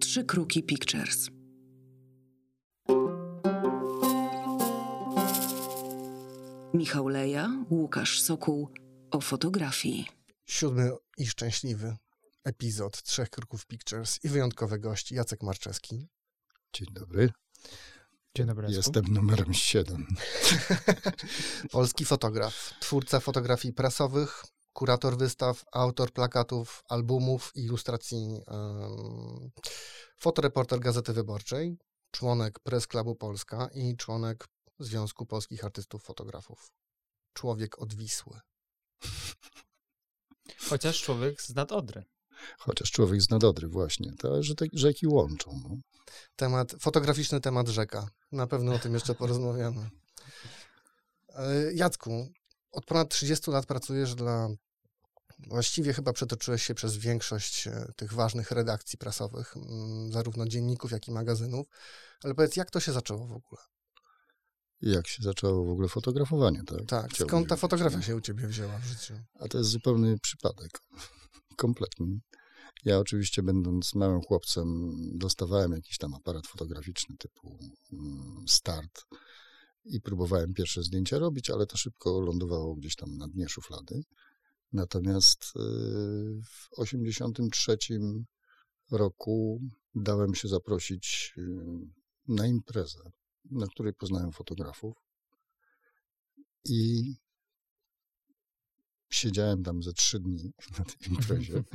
Trzy Kruki Pictures. Michał Leja, Łukasz Sokół o fotografii. Siódmy i szczęśliwy epizod Trzech Kruków Pictures i wyjątkowe gości Jacek Marczewski. Dzień dobry. Dzień dobry. Jestem numerem 7. Polski fotograf, twórca fotografii prasowych, kurator wystaw, autor plakatów, albumów i ilustracji, um, fotoreporter Gazety Wyborczej, członek Press Clubu Polska i członek Związku Polskich Artystów Fotografów. Człowiek od Wisły. Chociaż człowiek z nad Odry. Chociaż człowiek z nad Odry, właśnie. To, że te rzeki łączą. No. Temat, fotograficzny temat rzeka. Na pewno o tym jeszcze porozmawiamy. E, Jacku, od ponad 30 lat pracujesz dla. Właściwie chyba przetoczyłeś się przez większość e, tych ważnych redakcji prasowych, zarówno dzienników, jak i magazynów. Ale powiedz, jak to się zaczęło w ogóle? Jak się zaczęło w ogóle fotografowanie, tak? Tak, Chciałbym skąd ta fotografia wiedzieć, się u ciebie wzięła w życiu? A to jest zupełny przypadek. Kompletnie. Ja oczywiście będąc małym chłopcem dostawałem jakiś tam aparat fotograficzny typu mm, start i próbowałem pierwsze zdjęcia robić, ale to szybko lądowało gdzieś tam na dnie szuflady. Natomiast y, w 83 roku dałem się zaprosić y, na imprezę, na której poznałem fotografów i siedziałem tam ze trzy dni na tej imprezie.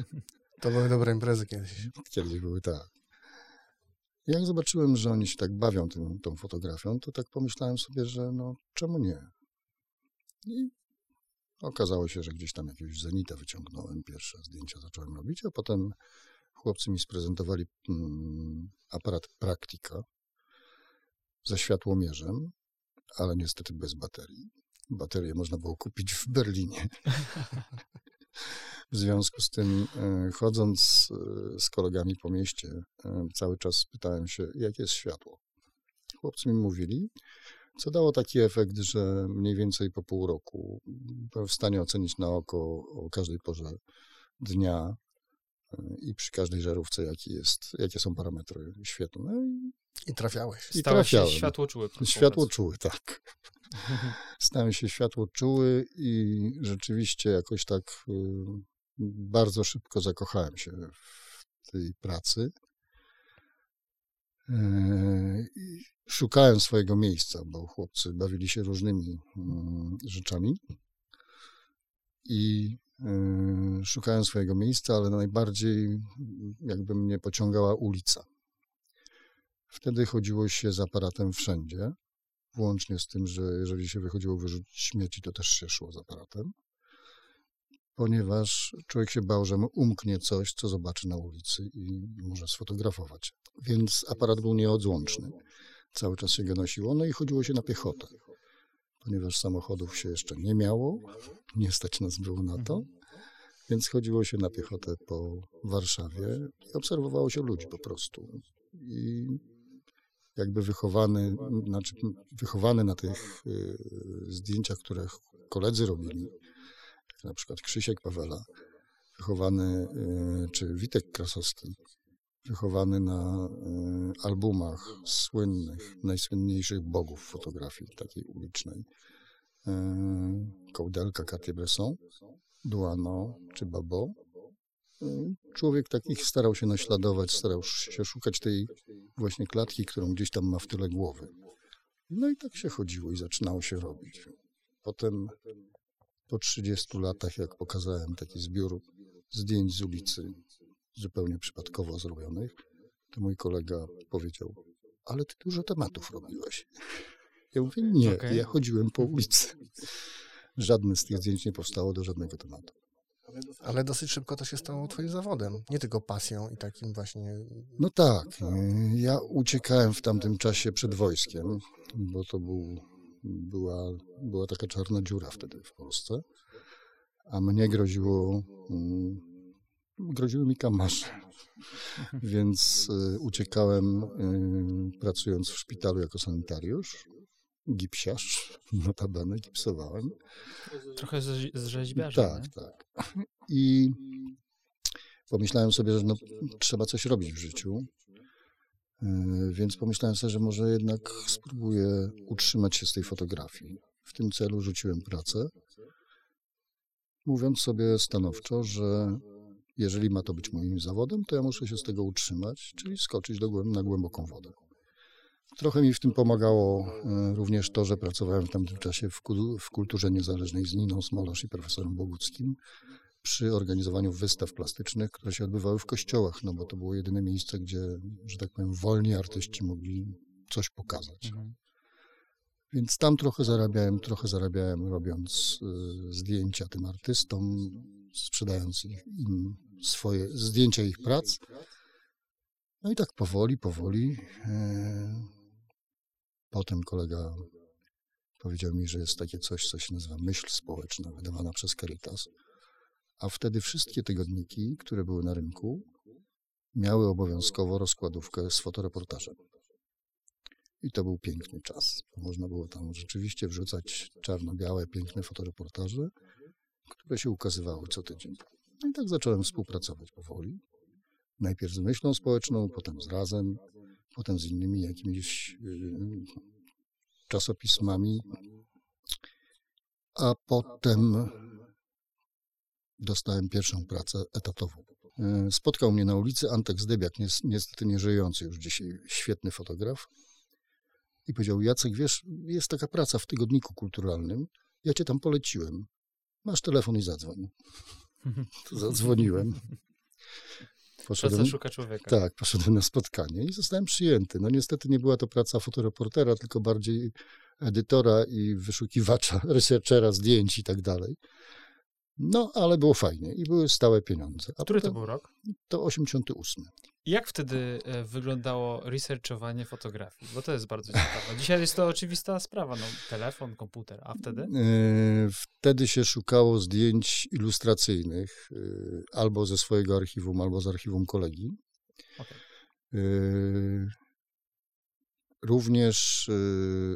To były dobre imprezy kiedyś. Kiedyś były tak. Jak zobaczyłem, że oni się tak bawią tym, tą fotografią, to tak pomyślałem sobie, że no czemu nie? I okazało się, że gdzieś tam jakiegoś zenita wyciągnąłem, pierwsze zdjęcia zacząłem robić, a potem chłopcy mi sprezentowali mm, aparat Praktika ze światłomierzem, ale niestety bez baterii. Baterię można było kupić w Berlinie. W związku z tym, e, chodząc e, z kolegami po mieście, e, cały czas pytałem się, jakie jest światło. Chłopcy mi mówili, co dało taki efekt, że mniej więcej po pół roku byłem w stanie ocenić na oko o każdej porze dnia i przy każdej żarówce, jaki jest, jakie są parametry świetne. I trafiałeś. I Stałeś trafiałem. się światłoczuły. Światłoczuły, tak. Stałem się światłoczuły i rzeczywiście jakoś tak y, bardzo szybko zakochałem się w tej pracy. E, szukałem swojego miejsca, bo chłopcy bawili się różnymi mm, rzeczami. I szukałem swojego miejsca, ale najbardziej jakby mnie pociągała ulica. Wtedy chodziło się z aparatem wszędzie, włącznie z tym, że jeżeli się wychodziło wyrzucić śmieci, to też się szło z aparatem ponieważ człowiek się bał, że mu umknie coś, co zobaczy na ulicy i może sfotografować. Więc aparat był nieodłączny. Cały czas się go nosiło, no i chodziło się na piechotę. Ponieważ samochodów się jeszcze nie miało, nie stać nas było na to, więc chodziło się na piechotę po Warszawie i obserwowało się ludzi po prostu. I jakby wychowany, znaczy wychowany na tych y, zdjęciach, które koledzy robili, na przykład Krzysiek Pawela, wychowany, y, czy Witek Krasowski, wychowany na y, albumach słynnych, najsłynniejszych bogów fotografii takiej ulicznej. Y, Kołdelka Cartier-Bresson, Duano czy Babo. Człowiek takich starał się naśladować, starał się szukać tej właśnie klatki, którą gdzieś tam ma w tyle głowy. No i tak się chodziło i zaczynało się robić. Potem po 30 latach, jak pokazałem taki zbiór zdjęć z ulicy, zupełnie przypadkowo zrobionych, to mój kolega powiedział, ale ty dużo tematów robiłeś. Ja mówię, nie, okay. ja chodziłem po ulicy. Żadne z tych zdjęć nie powstało do żadnego tematu. Ale dosyć szybko to się stało twoim zawodem, nie tylko pasją i takim właśnie... No tak, ja uciekałem w tamtym czasie przed wojskiem, bo to był była, była taka czarna dziura wtedy w Polsce, a mnie groziło, mm, groziły mi kamarze. Więc y, uciekałem y, pracując w szpitalu jako sanitariusz, gipsiarz, notabene, gipsowałem. Trochę z, z rzeźbiarzem. Tak, nie? tak. I pomyślałem sobie, że no, trzeba coś robić w życiu. Więc pomyślałem sobie, że może jednak spróbuję utrzymać się z tej fotografii. W tym celu rzuciłem pracę, mówiąc sobie stanowczo, że jeżeli ma to być moim zawodem, to ja muszę się z tego utrzymać, czyli skoczyć do, na głęboką wodę. Trochę mi w tym pomagało e, również to, że pracowałem w tamtym czasie w, kulturze niezależnej z Niną Smolasz i profesorem Boguckim przy organizowaniu wystaw plastycznych, które się odbywały w kościołach, no bo to było jedyne miejsce, gdzie, że tak powiem, wolni artyści mogli coś pokazać. Mhm. Więc tam trochę zarabiałem, trochę zarabiałem robiąc y, zdjęcia tym artystom, sprzedając im swoje zdjęcia ich prac. No i tak powoli, powoli. E, potem kolega powiedział mi, że jest takie coś, co się nazywa myśl społeczna, wydawana przez Caritas. A wtedy wszystkie tygodniki, które były na rynku, miały obowiązkowo rozkładówkę z fotoreportażem. I to był piękny czas. Można było tam rzeczywiście wrzucać czarno-białe, piękne fotoreportaże, które się ukazywały co tydzień. I tak zacząłem współpracować powoli. Najpierw z myślą społeczną, potem z razem, potem z innymi jakimiś y, czasopismami, a potem dostałem pierwszą pracę etatową. Y, spotkał mnie na ulicy Antek Zdebiak, niestety nie żyjący już dzisiaj, świetny fotograf. I powiedział, Jacek, wiesz, jest taka praca w tygodniku kulturalnym, ja cię tam poleciłem. Masz telefon i zadzwoń. Zadzwoniłem. Poszedłem, praca szuka człowieka. Tak, poszedłem na spotkanie i zostałem przyjęty. No niestety nie była to praca fotoreportera, tylko bardziej edytora i wyszukiwacza, researchera zdjęć i tak dalej. No, ale było fajnie i były stałe pieniądze. A Który to był rok? To 88. Jak wtedy e, wyglądało researchowanie fotografii? Bo to jest bardzo ciekawe. Dzisiaj jest to oczywista sprawa, no, telefon, komputer, a wtedy? E, wtedy się szukało zdjęć ilustracyjnych e, albo ze swojego archiwum, albo z archiwum kolegi. Okay. Również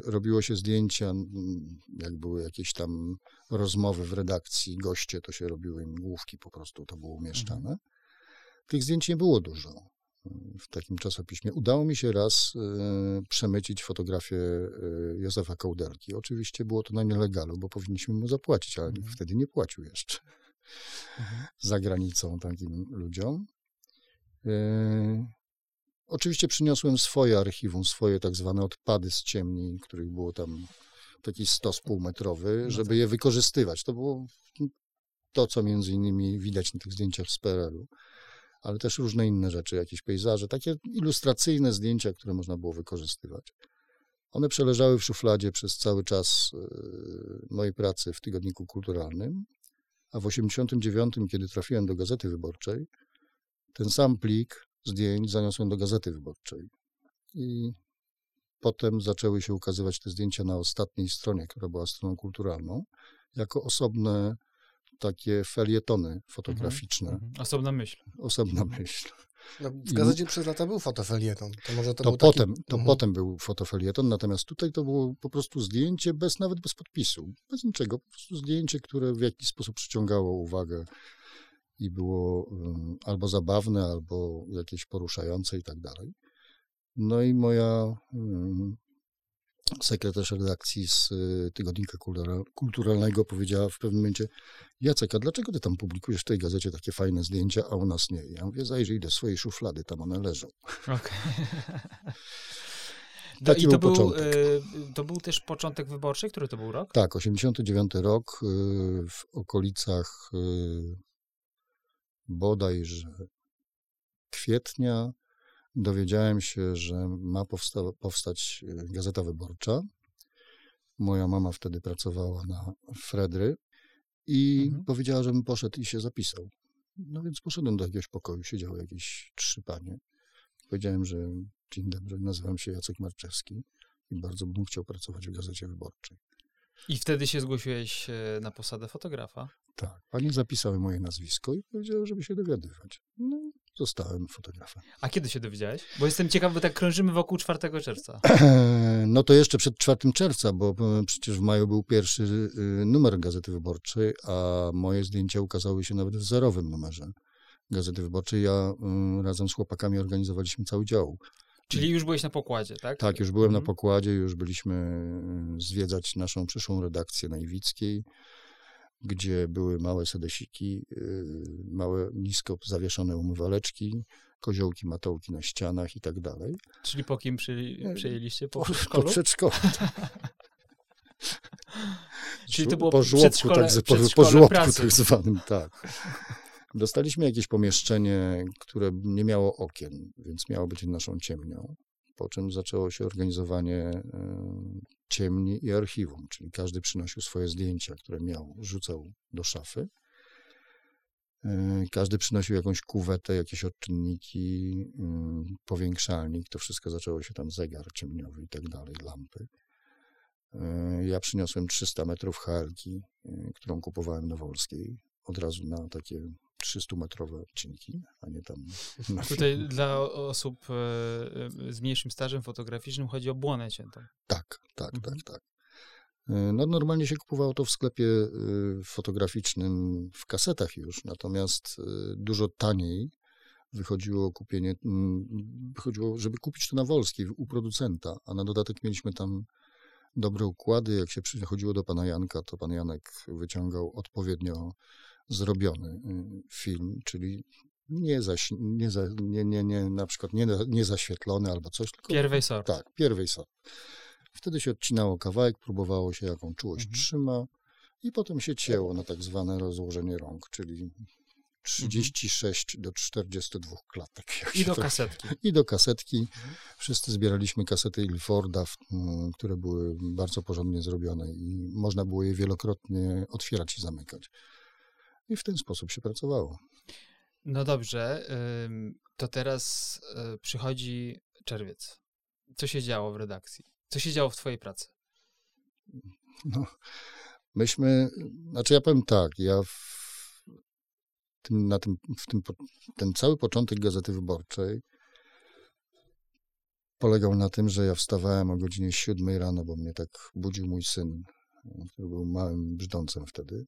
robiło się zdjęcia, jak były jakieś tam rozmowy w redakcji, goście, to się robiły im główki, po prostu to było umieszczane. Mhm. Tych zdjęć nie było dużo w takim czasopiśmie. Udało mi się raz y, przemycić fotografię y, Józefa Kołderki. Oczywiście było to na nielegalu, bo powinniśmy mu zapłacić, ale mhm. wtedy nie płacił jeszcze mhm. za granicą takim ludziom. Y, oczywiście przyniosłem swoje archiwum, swoje tak zwane odpady z ciemni, których było tam taki stos półmetrowy, no żeby tak. je wykorzystywać. To było to, co między innymi widać na tych zdjęciach z PRL-u ale też różne inne rzeczy, jakieś pejzaże, takie ilustracyjne zdjęcia, które można było wykorzystywać. One przeleżały w szufladzie przez cały czas e, mojej pracy w tygodniku kulturalnym, a w 89, kiedy trafiłem do Gazety Wyborczej, ten sam plik zdjęć zaniosłem do Gazety Wyborczej. I potem zaczęły się ukazywać te zdjęcia na ostatniej stronie, która była stroną kulturalną, jako osobne takie felietony fotograficzne. Mhm, mhm. Osobna myśl. Osobna myśl. No, w gazecie I, przez lata był fotofelieton. To, może to, to był potem, taki... To mhm. potem był fotofelieton, natomiast tutaj to było po prostu zdjęcie bez nawet bez podpisu, bez niczego. Po prostu zdjęcie, które w jakiś sposób przyciągało uwagę i było um, albo zabawne, albo jakieś poruszające i tak dalej. No i moja um, sekretarz redakcji z y, Tygodnika Kulturalnego powiedziała w pewnym momencie Jacek, a dlaczego ty tam publikujesz w tej gazecie takie fajne zdjęcia, a u nas nie? Ja mówię, zajrzyj do swojej szuflady, tam one leżą. Okay. Taki I to był, był y, to był też początek wyborczy? Który to był rok? Tak, 89 rok y, w okolicach bodajże kwietnia dowiedziałem się, że ma powsta- powstać y, Gazeta Wyborcza. Moja mama wtedy pracowała na Fredry i mhm. powiedziała, żebym poszedł i się zapisał. No więc poszedłem do jakiegoś pokoju, siedziały jakieś trzy panie. Powiedziałem, że dzień dobry, nazywam się Jacek Marczewski i bardzo bym chciał pracować w Gazecie Wyborczej. I wtedy się zgłosiłeś e, na posadę fotografa? Tak. Panie zapisały moje nazwisko i powiedziały, żeby się dowiadywać. No zostałem fotografem. A kiedy się dowiedziałeś? Bo jestem ciekaw, bo tak krążymy wokół 4 czerwca. No to jeszcze przed 4 czerwca, bo przecież w maju był pierwszy y, numer Gazety Wyborczej, a moje zdjęcia ukazały się nawet w zerowym numerze Gazety Wyborczej. Ja y, razem z chłopakami organizowaliśmy cały dział Czyli już byłeś na pokładzie, tak? Tak, już byłem na Mhm. pokładzie, już byliśmy y, zwiedzać naszą przyszłą redakcję na Iwickiej, gdzie były małe sedesiki, y, małe, nisko zawieszone umywaleczki, koziołki, matołki na ścianach i tak dalej. Czyli po kim przyjęli, przyjęliście? Po, Po, po przedszkolu? przedszkolu. Czyli to było po żłobku, tak, po, po żłobku pracy. tak zwanym, tak. Dostaliśmy jakieś pomieszczenie, które nie miało okien, więc miało być naszą ciemnią. Po czym zaczęło się organizowanie e, ciemni i archiwum, czyli każdy przynosił swoje zdjęcia, które miał, rzucał do szafy. E, Każdy przynosił jakąś kuwetę, jakieś odczynniki, mm, powiększalnik. To wszystko zaczęło się tam zegar ciemniowy i tak dalej, lampy. E, Ja przyniosłem 300 metrów halki, którą kupowałem na Wolskiej. Od razu na takie 300-metrowe odcinki, a nie tam na Tutaj dla osób e, e, z mniejszym stażem fotograficznym chodzi o błonę ciętą. Tak, tak, Mhm. tak, tak. No normalnie się kupowało to w sklepie fotograficznym w kasetach już, natomiast dużo taniej wychodziło kupienie, wychodziło, żeby kupić to na Wolskiej u producenta, a na dodatek mieliśmy tam dobre układy. Jak się przychodziło do pana Janka, to pan Janek wyciągał odpowiednio zrobiony y, film, czyli nie, zaś, nie, za, nie, nie, nie na przykład nie, nie zaświetlony albo coś, tylko Pierwej sort. tak, pierwej sort. Wtedy się odcinało kawałek, próbowało się, jaką czułość Mhm. trzyma i potem się cięło na tak zwane rozłożenie rąk, czyli 36 do 42 klatek. jak I do to- kasetki. I do kasetki. Wszyscy zbieraliśmy kasety Ilforda, które były bardzo porządnie zrobione i można było je wielokrotnie otwierać i zamykać. I w ten sposób się pracowało. No dobrze, to teraz y, przychodzi czerwiec. Co się działo w redakcji? Co się działo w twojej pracy? No, myśmy, znaczy ja powiem tak, ja w tym, na tym, w tym, ten cały początek Gazety Wyborczej polegał na tym, że ja wstawałem o godzinie 7 rano, bo mnie tak budził mój syn, który był małym brzdącem wtedy.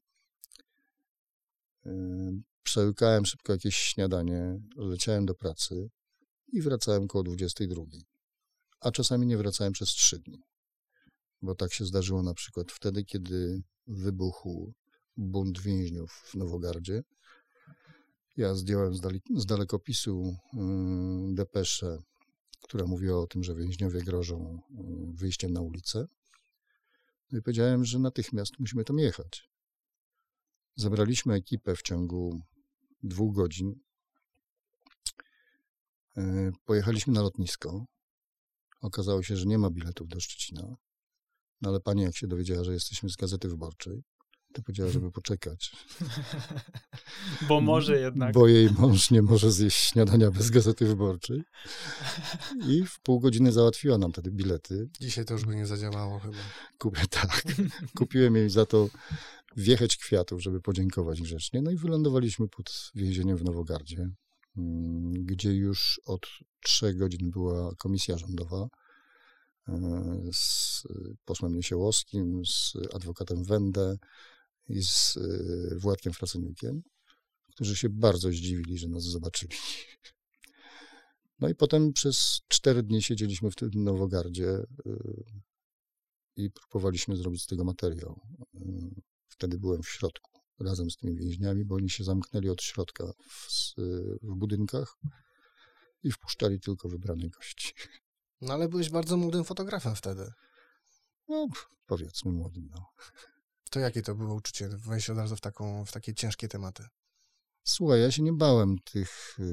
Przełykałem szybko jakieś śniadanie, leciałem do pracy i wracałem koło 22. A czasami nie wracałem przez 3 dni bo tak się zdarzyło na przykład wtedy, kiedy wybuchł bunt więźniów w Nowogardzie. Ja zdjąłem z, dalekopisu y, depeszę, która mówiła o tym, że więźniowie grożą y, wyjściem na ulicę. No i powiedziałem, że natychmiast musimy tam jechać. Zebraliśmy ekipę w ciągu dwóch godzin. Y, Pojechaliśmy na lotnisko. Okazało się, że nie ma biletów do Szczecina. No ale pani, jak się dowiedziała, że jesteśmy z Gazety Wyborczej, to powiedziała, żeby poczekać. Bo może jednak. Bo jej mąż nie może zjeść śniadania bez Gazety Wyborczej. I w pół godziny załatwiła nam wtedy bilety. Dzisiaj to już by nie zadziałało chyba. Kupię tak. Kupiłem jej za to wiecheć kwiatów, żeby podziękować grzecznie. No i wylądowaliśmy pod więzieniem w Nowogardzie, mm, gdzie już od trzech godzin była komisja rządowa e, z posłem Niesiełowskim, z adwokatem Wendę i z e, Władkiem Fraceniukiem, którzy się bardzo zdziwili, że nas zobaczyli. No i potem przez cztery dni siedzieliśmy w tym Nowogardzie e, i próbowaliśmy zrobić z tego materiał. Wtedy byłem w środku razem z tymi więźniami, bo oni się zamknęli od środka w, w budynkach i wpuszczali tylko wybrane gości. No ale byłeś bardzo młodym fotografem wtedy. No, powiedzmy młodym, no. To jakie to było uczucie wejść od razu w, taką, w takie ciężkie tematy? Słuchaj, ja się nie bałem tych, y,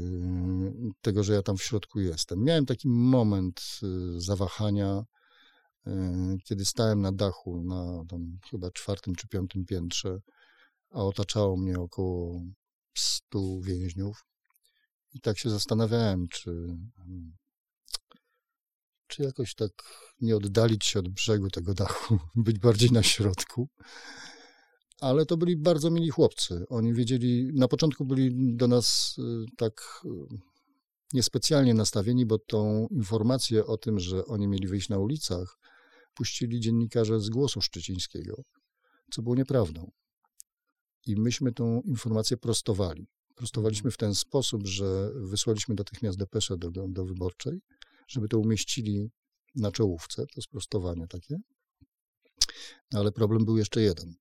tego, że ja tam w środku jestem. Miałem taki moment y, zawahania, kiedy stałem na dachu, na tam chyba czwartym czy piątym piętrze, a otaczało mnie około stu więźniów. I tak się zastanawiałem, czy, czy jakoś tak nie oddalić się od brzegu tego dachu, być bardziej na środku. Ale to byli bardzo mili chłopcy. Oni wiedzieli, na początku byli do nas y, tak y, niespecjalnie nastawieni, bo tą informację o tym, że oni mieli wyjść na ulicach, puścili dziennikarze z Głosu Szczecińskiego, co było nieprawdą. I myśmy tą informację prostowali. Prostowaliśmy w ten sposób, że wysłaliśmy natychmiast depeszę do, do wyborczej, żeby to umieścili na czołówce, to sprostowanie takie. No ale problem był jeszcze jeden.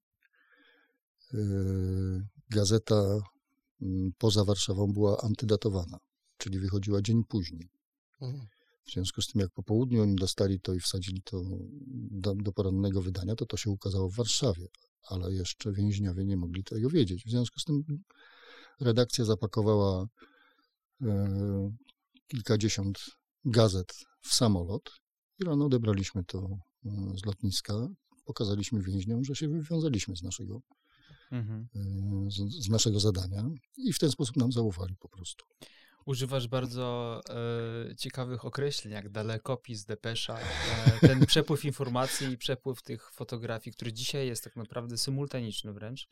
Yy, gazeta mm, poza Warszawą była antydatowana, czyli wychodziła dzień później. Mhm. W związku z tym, jak po południu oni dostali to i wsadzili to do, do porannego wydania, to to się ukazało w Warszawie, ale jeszcze więźniowie nie mogli tego wiedzieć. W związku z tym redakcja zapakowała e, kilkadziesiąt gazet w samolot i rano odebraliśmy to e, z lotniska. Pokazaliśmy więźniom, że się wywiązaliśmy z naszego, Mhm. e, z, z naszego zadania i w ten sposób nam zaufali po prostu. Używasz bardzo e, ciekawych określeń, jak dalekopis, depesza. E, ten przepływ informacji i przepływ tych fotografii, który dzisiaj jest tak naprawdę symultaniczny wręcz,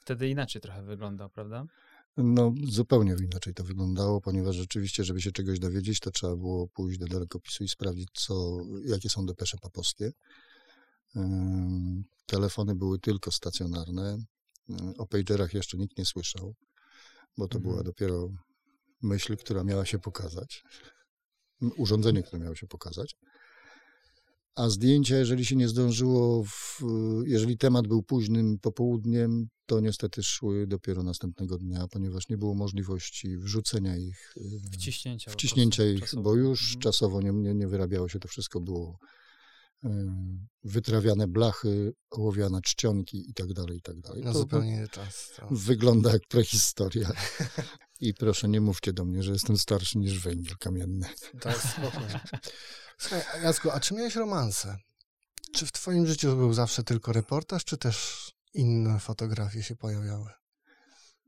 wtedy inaczej trochę wyglądał, prawda? No, zupełnie inaczej to wyglądało, ponieważ rzeczywiście, żeby się czegoś dowiedzieć, to trzeba było pójść do dalekopisu i sprawdzić, co, jakie są depesze papowskie. Telefony były tylko stacjonarne. O pagerach jeszcze nikt nie słyszał, bo to Mhm. była dopiero myśl, która miała się pokazać. Urządzenie, które miało się pokazać. A zdjęcia, jeżeli się nie zdążyło, w, jeżeli temat był późnym popołudniem, to niestety szły dopiero następnego dnia, ponieważ nie było możliwości wrzucenia ich, y, Wciśnięcia. wciśnięcia ich, czasowo. bo już Mhm. czasowo nie, nie, nie wyrabiało się, to wszystko było y, wytrawiane blachy, ołowiane czcionki i tak dalej, i tak dalej. No To- zupełnie inny czas. To. Wygląda jak prehistoria. I proszę, nie mówcie do mnie, że jestem starszy niż węgiel kamienny. Jest spokojnie. Słuchaj, Jacku, a czy miałeś romanse? Czy w twoim życiu był zawsze tylko reportaż, czy też inne fotografie się pojawiały?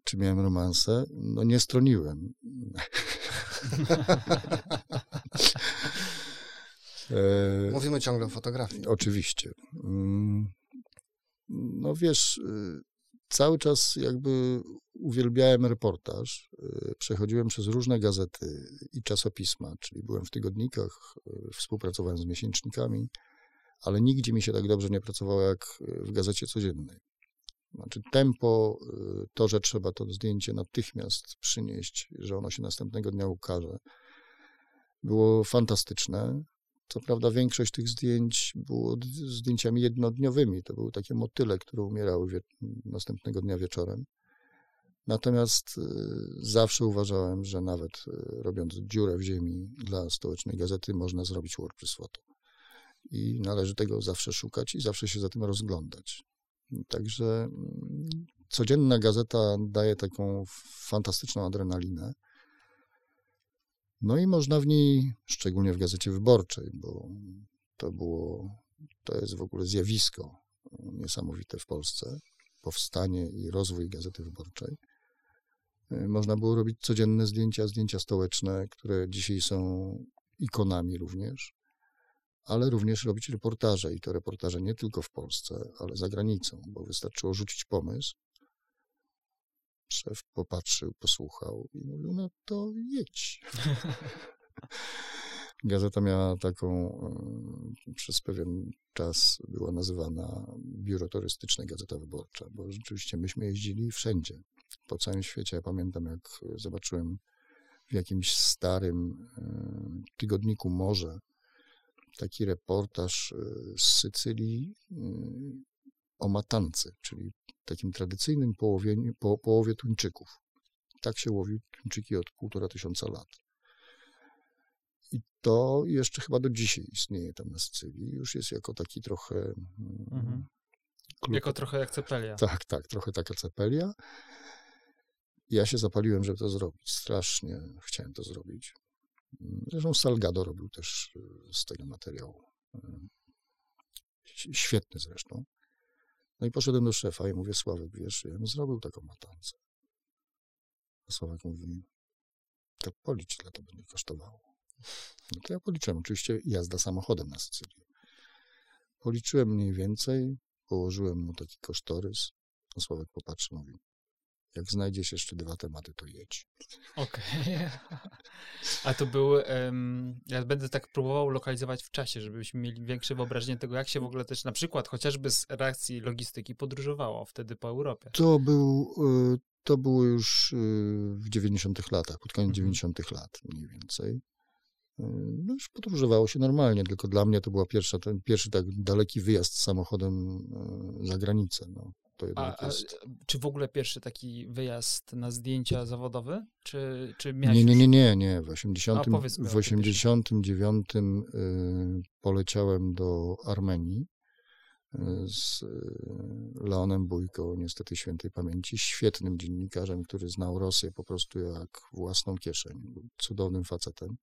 Czy miałem romanse? No nie stroniłem. e, Mówimy ciągle o fotografii. Oczywiście. Mm, No wiesz, y, cały czas jakby uwielbiałem reportaż. Y, Przechodziłem przez różne gazety i czasopisma, czyli byłem w tygodnikach, y, współpracowałem z miesięcznikami, ale nigdzie mi się tak dobrze nie pracowało jak w gazecie codziennej. Znaczy tempo, y, to, że trzeba to zdjęcie natychmiast przynieść, że ono się następnego dnia ukaże, było fantastyczne. Co prawda większość tych zdjęć było zdjęciami jednodniowymi. To były takie motyle, które umierały następnego dnia wieczorem. Natomiast y, zawsze uważałem, że nawet y, robiąc dziurę w ziemi dla stołecznej gazety można zrobić WordPress Photo. I należy tego zawsze szukać i zawsze się za tym rozglądać. Także mm, codzienna gazeta daje taką fantastyczną adrenalinę. No i można w niej, szczególnie w Gazecie Wyborczej, bo to było, to jest w ogóle zjawisko niesamowite w Polsce, powstanie i rozwój Gazety Wyborczej. Y, Można było robić codzienne zdjęcia, zdjęcia stołeczne, które dzisiaj są ikonami również, ale również robić reportaże i to reportaże nie tylko w Polsce, ale za granicą, bo wystarczyło rzucić pomysł. Szef popatrzył, posłuchał i mówił, no to jedź. Gazeta miała taką, przez pewien czas była nazywana Biuro Turystyczne Gazeta Wyborcza, bo rzeczywiście myśmy jeździli wszędzie, po całym świecie. Ja pamiętam, jak zobaczyłem w jakimś starym tygodniku Morze taki reportaż y, z Sycylii y, o matance, czyli takim tradycyjnym połowieniu, po, połowie tuńczyków. Tak się łowi tuńczyki od półtora tysiąca lat. I to jeszcze chyba do dzisiaj istnieje tam na Sycylii. Już jest jako taki trochę. Mhm. klub- Jako trochę jak cepelia. Tak, tak, trochę taka cepelia. Ja się zapaliłem, żeby to zrobić. Strasznie chciałem to zrobić. Zresztą Salgado robił też y, z tego materiału. ś- Świetny zresztą. No i poszedłem do szefa i mówię, Sławek, wiesz, ja bym zrobił taką matancę. A Sławek mówi, to policz, ile to będzie kosztowało. No to ja policzyłem. Oczywiście jazda samochodem na Sycylię. Policzyłem mniej więcej, położyłem mu taki kosztorys. A Sławek popatrzy, mówi, jak znajdziesz jeszcze dwa tematy, to jedź. Okej. A to był. em, ja będę tak próbował lokalizować w czasie, żebyśmy mieli większe wyobrażenie tego, jak się w ogóle też na przykład chociażby z reakcji logistyki podróżowało wtedy po Europie. To, był, y, to było już y, w 90 latach, pod koniec Mhm. 90 lat mniej więcej. no już podróżowało się normalnie, tylko dla mnie to ten pierwszy tak daleki wyjazd samochodem e, za granicę. No, to jednak a jest... czy w ogóle pierwszy taki wyjazd na zdjęcia zawodowe? Czy, czy miałeś Nie, nie, nie, nie, nie. W, 80, A powiedz mi o w tym 89 y, poleciałem do Armenii y, z y, Leonem Bójko, niestety świętej pamięci, świetnym dziennikarzem, który znał Rosję po prostu jak własną kieszeń. Był cudownym facetem.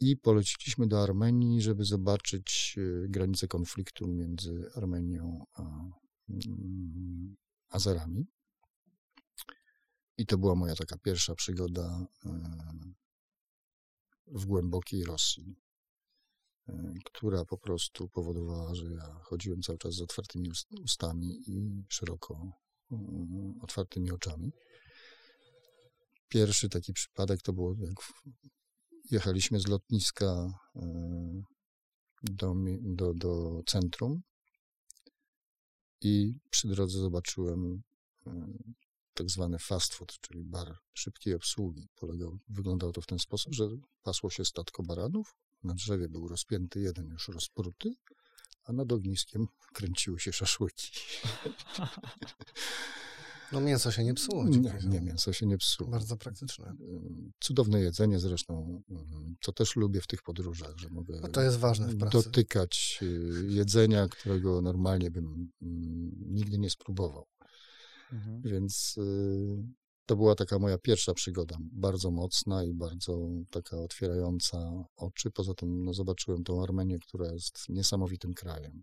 I poleciliśmy do Armenii, żeby zobaczyć y, granicę konfliktu między Armenią a Azerami. I to była moja taka pierwsza przygoda e, w głębokiej Rosji, e, która po prostu powodowała, że ja chodziłem cały czas z otwartymi ust- ustami i szeroko e, otwartymi oczami. Pierwszy taki przypadek to było, jak jechaliśmy z lotniska do, do, do centrum i przy drodze zobaczyłem e, tak zwany fast food, czyli bar szybkiej obsługi. Polegał, wyglądało to w ten sposób, że pasło się statko baranów, na drzewie był rozpięty jeden już rozpruty, a nad ogniskiem kręciły się szaszłyki. No mięso się nie psuło. Nie, nie, mięso się nie psuło. Bardzo praktyczne. Ym, Cudowne jedzenie zresztą, ym, co też lubię w tych podróżach, że mogę No to jest ważne w pracy. dotykać y, jedzenia, którego normalnie bym ym, nigdy nie spróbował. Mhm. Więc y, to była taka moja pierwsza przygoda, bardzo mocna i bardzo taka otwierająca oczy. Poza tym no, zobaczyłem tą Armenię, która jest niesamowitym krajem.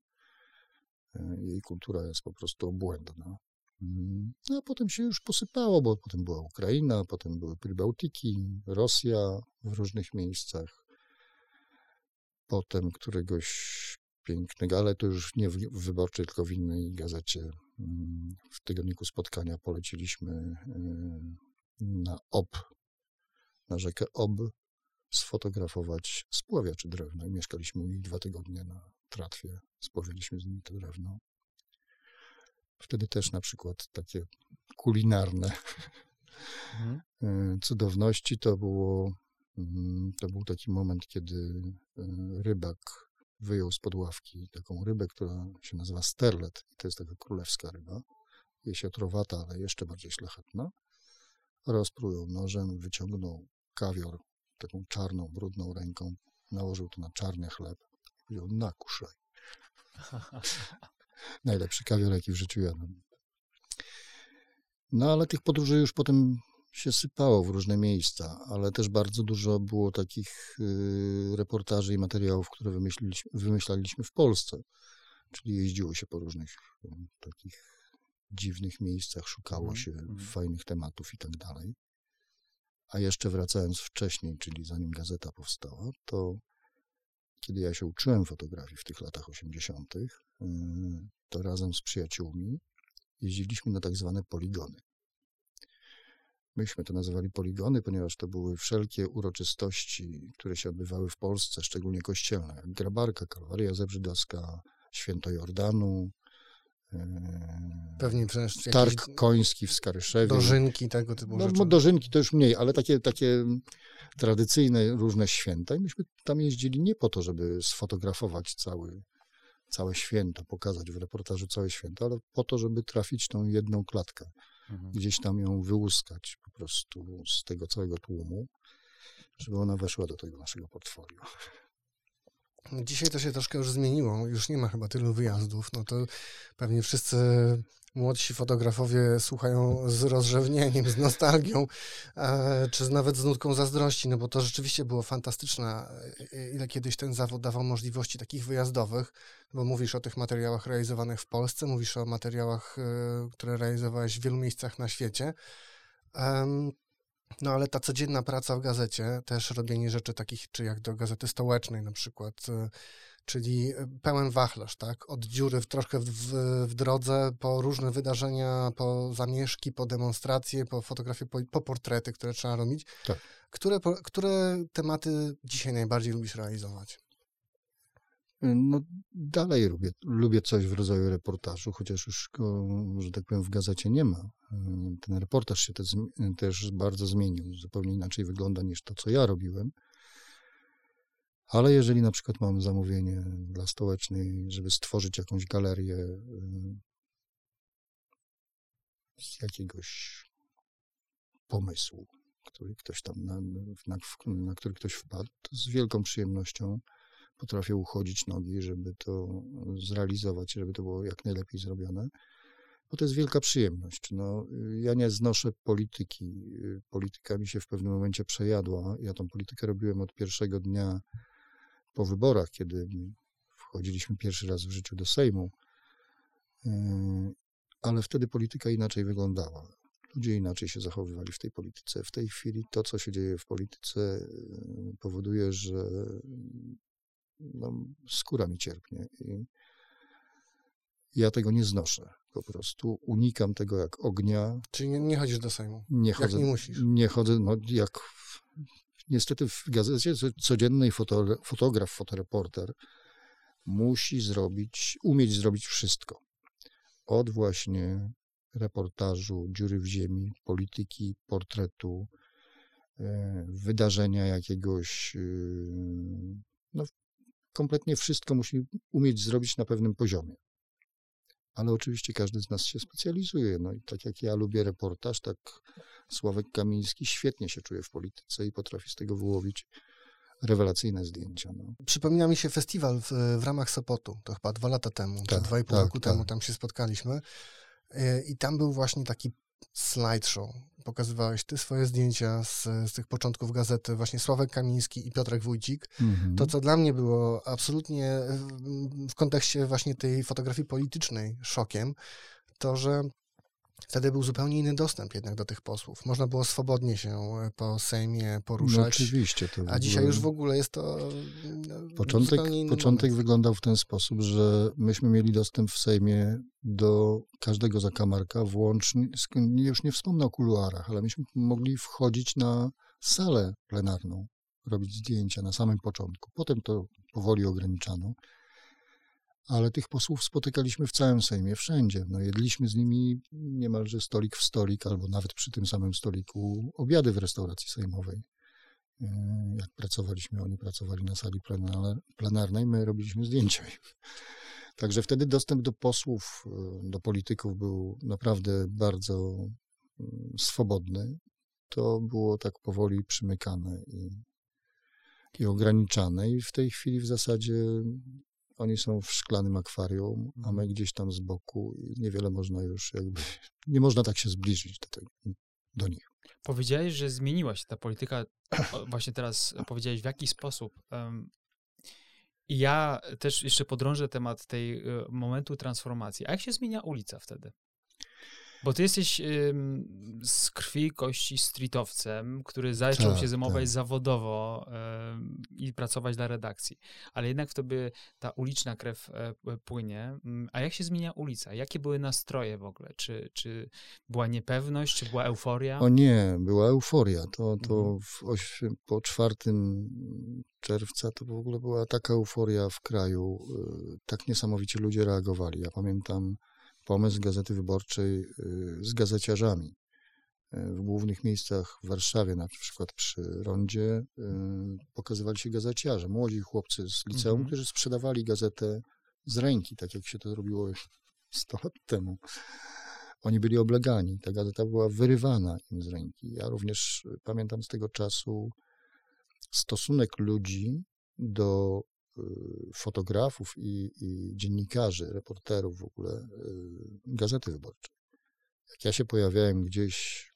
Y, Jej kultura jest po prostu obłędna. Mm, No, a potem się już posypało, bo potem była Ukraina, potem były Prybałtyki, Rosja w różnych miejscach. Potem któregoś pięknego, ale to już nie w wyborczej, tylko w innej gazecie mm, w tygodniku spotkania poleciliśmy y, na Ob, na rzekę Ob, sfotografować spławiaczy drewna. I mieszkaliśmy u nich dwa tygodnie na tratwie. Spławialiśmy z nimi to drewno. Wtedy też na przykład takie kulinarne Mhm. y, cudowności to było mm, to był taki moment, kiedy y, rybak wyjął z ławki taką rybę, która się nazywa sterlet. I to jest taka królewska ryba. Jesiatrowata, ale jeszcze bardziej szlachetna. Rozprół ją nożem, wyciągnął kawior taką czarną, brudną ręką, nałożył to na czarny chleb i powiedział, nakuszaj. Najlepszy kawior, jaki w życiu jadłem. No ale tych podróży już potem się sypało w różne miejsca, ale też bardzo dużo było takich y, reportaży i materiałów, które wymyśliliśmy, wymyślaliśmy w Polsce. Czyli jeździło się po różnych y, takich dziwnych miejscach, szukało Mhm, się mhm. fajnych tematów i tak dalej. A jeszcze wracając wcześniej, czyli zanim gazeta powstała, to kiedy ja się uczyłem fotografii w tych latach 80., y, to razem z przyjaciółmi jeździliśmy na tak zwane poligony. Myśmy to nazywali poligony, ponieważ to były wszelkie uroczystości, które się odbywały w Polsce, szczególnie kościelne, jak Grabarka, Kalwaria Zebrzydowska, Święto Jordanu, e, Pewnie wręcz Targ Koński w Skaryszewie. dożynki tego typu No, rzeczy. no dożynki to już mniej, ale takie, takie tradycyjne różne święta. I myśmy tam jeździli nie po to, żeby sfotografować cały, całe święto, pokazać w reportażu całe święto, ale po to, żeby trafić tą jedną klatkę Mhm. gdzieś tam ją wyłuskać po prostu z tego całego tłumu, żeby ona weszła do tego naszego portfolio. Dzisiaj to się troszkę już zmieniło. Już nie ma chyba tylu wyjazdów. No to pewnie wszyscy młodsi fotografowie słuchają z rozrzewnieniem, z nostalgią, e, czy nawet z nutką zazdrości, no bo to rzeczywiście było fantastyczne, e, ile kiedyś ten zawód dawał możliwości takich wyjazdowych, bo mówisz o tych materiałach realizowanych w Polsce, mówisz o materiałach, e, które realizowałeś w wielu miejscach na świecie. No ale ta codzienna praca w gazecie, też robienie rzeczy takich, czy jak do gazety stołecznej na przykład, czyli pełen wachlarz, tak? Od dziury w, troszkę w, w, w drodze, po różne wydarzenia, po zamieszki, po demonstracje, po fotografie, po, po portrety, które trzeba robić. Tak. Które, po- które tematy dzisiaj najbardziej lubisz realizować? No dalej lubię, lubię coś w rodzaju reportażu, chociaż już go, że tak powiem, w gazecie nie ma. Ten reportaż się też, zmi- też bardzo zmienił, zupełnie inaczej wygląda niż to, co ja robiłem. Ale jeżeli na przykład mam zamówienie dla stołecznej, żeby stworzyć jakąś galerię y, z jakiegoś pomysłu, który ktoś tam na, na, na który ktoś wpadł, to z wielką przyjemnością potrafię uchodzić nogi, żeby to zrealizować, żeby to było jak najlepiej zrobione, bo to jest wielka przyjemność. No, ja nie znoszę polityki. Polityka mi się w pewnym momencie przejadła. Ja tą politykę robiłem od pierwszego dnia po wyborach, kiedy wchodziliśmy pierwszy raz w życiu do Sejmu, yy, ale wtedy polityka inaczej wyglądała. Ludzie inaczej się zachowywali w tej polityce. W tej chwili to, co się dzieje w polityce, yy, powoduje, że no, skóra mi cierpnie i ja tego nie znoszę. Po prostu unikam tego jak ognia. Czyli nie, nie chodzisz do Sejmu? Nie chodzę. Jak nie musisz? Nie chodzę, no jak niestety w gazecie codziennej foto, fotograf, fotoreporter musi zrobić, umieć zrobić wszystko. Od właśnie reportażu, dziury w ziemi, polityki, portretu, e, wydarzenia jakiegoś, y, no kompletnie wszystko musi umieć zrobić na pewnym poziomie. Ale oczywiście każdy z nas się specjalizuje. No i tak jak ja lubię reportaż, tak Sławek Kamiński świetnie się czuje w polityce i potrafi z tego wyłowić rewelacyjne zdjęcia. No. Przypomina mi się festiwal w, w ramach Sopotu, to chyba dwa lata temu, tak, czy dwa i pół tak, roku tak. temu tam się spotkaliśmy e, i tam był właśnie taki slideshow. Pokazywałeś ty swoje zdjęcia z, z tych początków gazety, właśnie Sławek Kamiński i Piotrek Wójcik. Mhm. To, co dla mnie było absolutnie w kontekście właśnie tej fotografii politycznej szokiem, to, że Wtedy był zupełnie inny dostęp jednak do tych posłów. Można było swobodnie się e, po Sejmie poruszać. No oczywiście. To a dzisiaj już w ogóle jest to no, początek, początek wyglądał w ten sposób, że myśmy mieli dostęp w Sejmie do każdego zakamarka, włącznie, już nie wspomnę o kuluarach, ale myśmy mogli wchodzić na salę plenarną, robić zdjęcia na samym początku. Potem to powoli ograniczano ale tych posłów spotykaliśmy w całym Sejmie, wszędzie. No, jedliśmy z nimi niemalże stolik w stolik, albo nawet przy tym samym stoliku obiady w restauracji sejmowej. E, jak pracowaliśmy, oni pracowali na sali plenarnej, my robiliśmy zdjęcia. Także wtedy dostęp do posłów, e, do polityków był naprawdę bardzo mm, swobodny. To było tak powoli przymykane i, i ograniczane, i w tej chwili w zasadzie oni są w szklanym akwarium, a my mhm. gdzieś tam z boku i niewiele można już jakby, nie można tak się zbliżyć do, tego, do nich. Powiedziałeś, że zmieniła się ta polityka, właśnie teraz powiedziałeś w jaki sposób. I ja też jeszcze podrążę temat tej e, momentu transformacji. A jak się zmienia ulica wtedy? Bo ty jesteś ym, z krwi kości streetowcem, który zaczął tak, się zajmować tak. zawodowo ym, i pracować dla redakcji. Ale jednak w tobie ta uliczna krew e, płynie. A jak się zmienia ulica? Jakie były nastroje w ogóle? Czy, czy była niepewność, czy była euforia? O nie, była euforia. To, to mhm. oś, po czwartym czerwca to w ogóle była taka euforia w kraju. Y, tak niesamowicie ludzie reagowali. Ja pamiętam pomysł Gazety Wyborczej y, z gazeciarzami. Y, w głównych miejscach w Warszawie, na przykład przy rondzie, y, pokazywali się gazeciarze, młodzi chłopcy z liceum, mhm. którzy sprzedawali gazetę z ręki, tak jak się to robiło 100 lat temu. Oni byli oblegani, ta gazeta była wyrywana im z ręki. Ja również pamiętam z tego czasu stosunek ludzi do fotografów i, i, dziennikarzy, reporterów w ogóle y, Gazety Wyborczej. Jak ja się pojawiałem gdzieś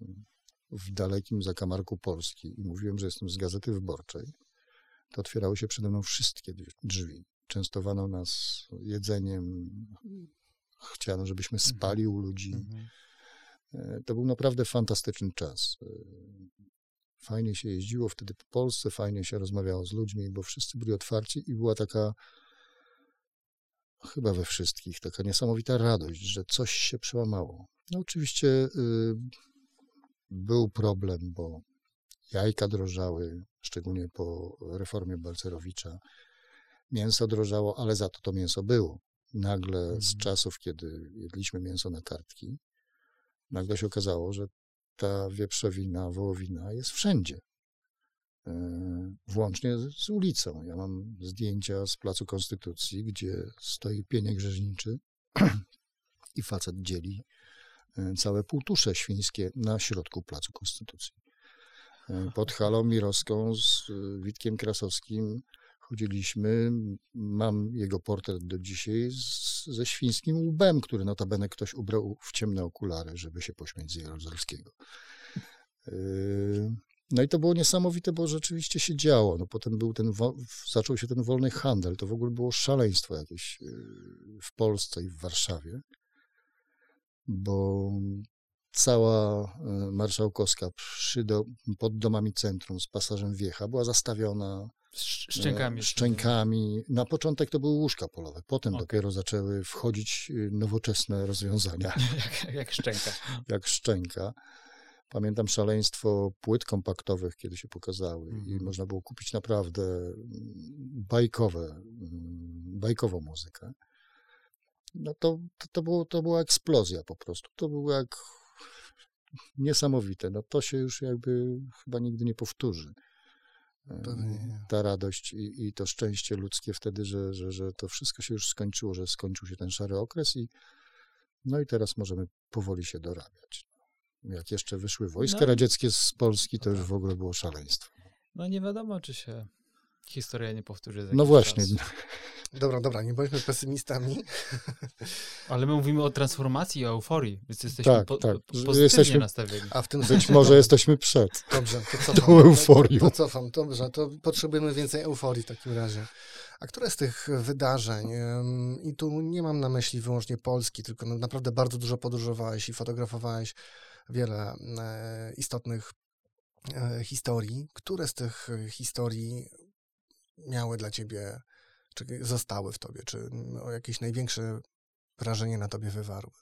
w dalekim zakamarku Polski i mówiłem, że jestem z Gazety Wyborczej, to otwierały się przede mną wszystkie drzwi. Częstowano nas jedzeniem, chciano, żebyśmy mhm. spali u ludzi. Mhm. E, to był naprawdę fantastyczny czas. Fajnie się jeździło wtedy po Polsce, fajnie się rozmawiało z ludźmi, bo wszyscy byli otwarci i była taka, chyba we wszystkich, taka niesamowita radość, że coś się przełamało. No oczywiście y, był problem, bo jajka drożały, szczególnie po reformie Balcerowicza. Mięso drożało, ale za to to mięso było. Nagle z mhm. czasów, kiedy jedliśmy mięso na kartki, nagle się okazało, że ta wieprzowina, wołowina jest wszędzie. e, włącznie z, ulicą. Ja mam zdjęcia z Placu Konstytucji, gdzie stoi pieniek rzeźniczy i facet dzieli e, całe półtusze świńskie na środku Placu Konstytucji. E, Pod halą mirowską z Witkiem Krasowskim chodziliśmy. Mam jego portret do dzisiaj z, ze świńskim łbem, który notabene ktoś ubrał w ciemne okulary, żeby się pośmiać z Jaruzelskiego. Yy, No i to było niesamowite, bo rzeczywiście się działo. No potem był ten, zaczął się ten wolny handel. To w ogóle było szaleństwo jakieś yy, w Polsce i w Warszawie, bo cała yy, marszałkowska przy do, pod domami centrum z pasażem Wiecha była zastawiona Sz- Szczękami. e, szczękami. Na początek to były łóżka polowe, potem Okej. dopiero zaczęły wchodzić y, nowoczesne rozwiązania, jak, jak szczęka. jak szczęka. Pamiętam szaleństwo płyt kompaktowych, kiedy się pokazały i Mhm. można było kupić naprawdę mm, bajkowe, mm, bajkową muzykę. No to, to, to, było, to była eksplozja po prostu. To było jak niesamowite. No to się już jakby chyba nigdy nie powtórzy. Pewnie. Ta radość i, i to szczęście ludzkie wtedy, że, że, że to wszystko się już skończyło, że skończył się ten szary okres i no i teraz możemy powoli się dorabiać. Jak jeszcze wyszły wojska No. radzieckie z Polski, to już w ogóle było szaleństwo. No nie wiadomo, czy się historia nie powtórzy. No właśnie, czas. Dobra, dobra, nie bądźmy pesymistami. Ale my mówimy o transformacji i euforii, więc jesteśmy Tak, po, tak. pozytywnie jesteśmy- nastawieni. A w tym być sensie- może jesteśmy przed. Dobrze, to Tą cofam. euforią. To, to cofam, dobrze, to potrzebujemy więcej euforii w takim razie. A które z tych wydarzeń, i tu nie mam na myśli wyłącznie Polski, tylko no naprawdę bardzo dużo podróżowałeś i fotografowałeś wiele e, istotnych e, historii, które z tych e, historii miały dla ciebie, czy zostały w tobie, czy mm, o jakieś największe wrażenie na tobie wywarły?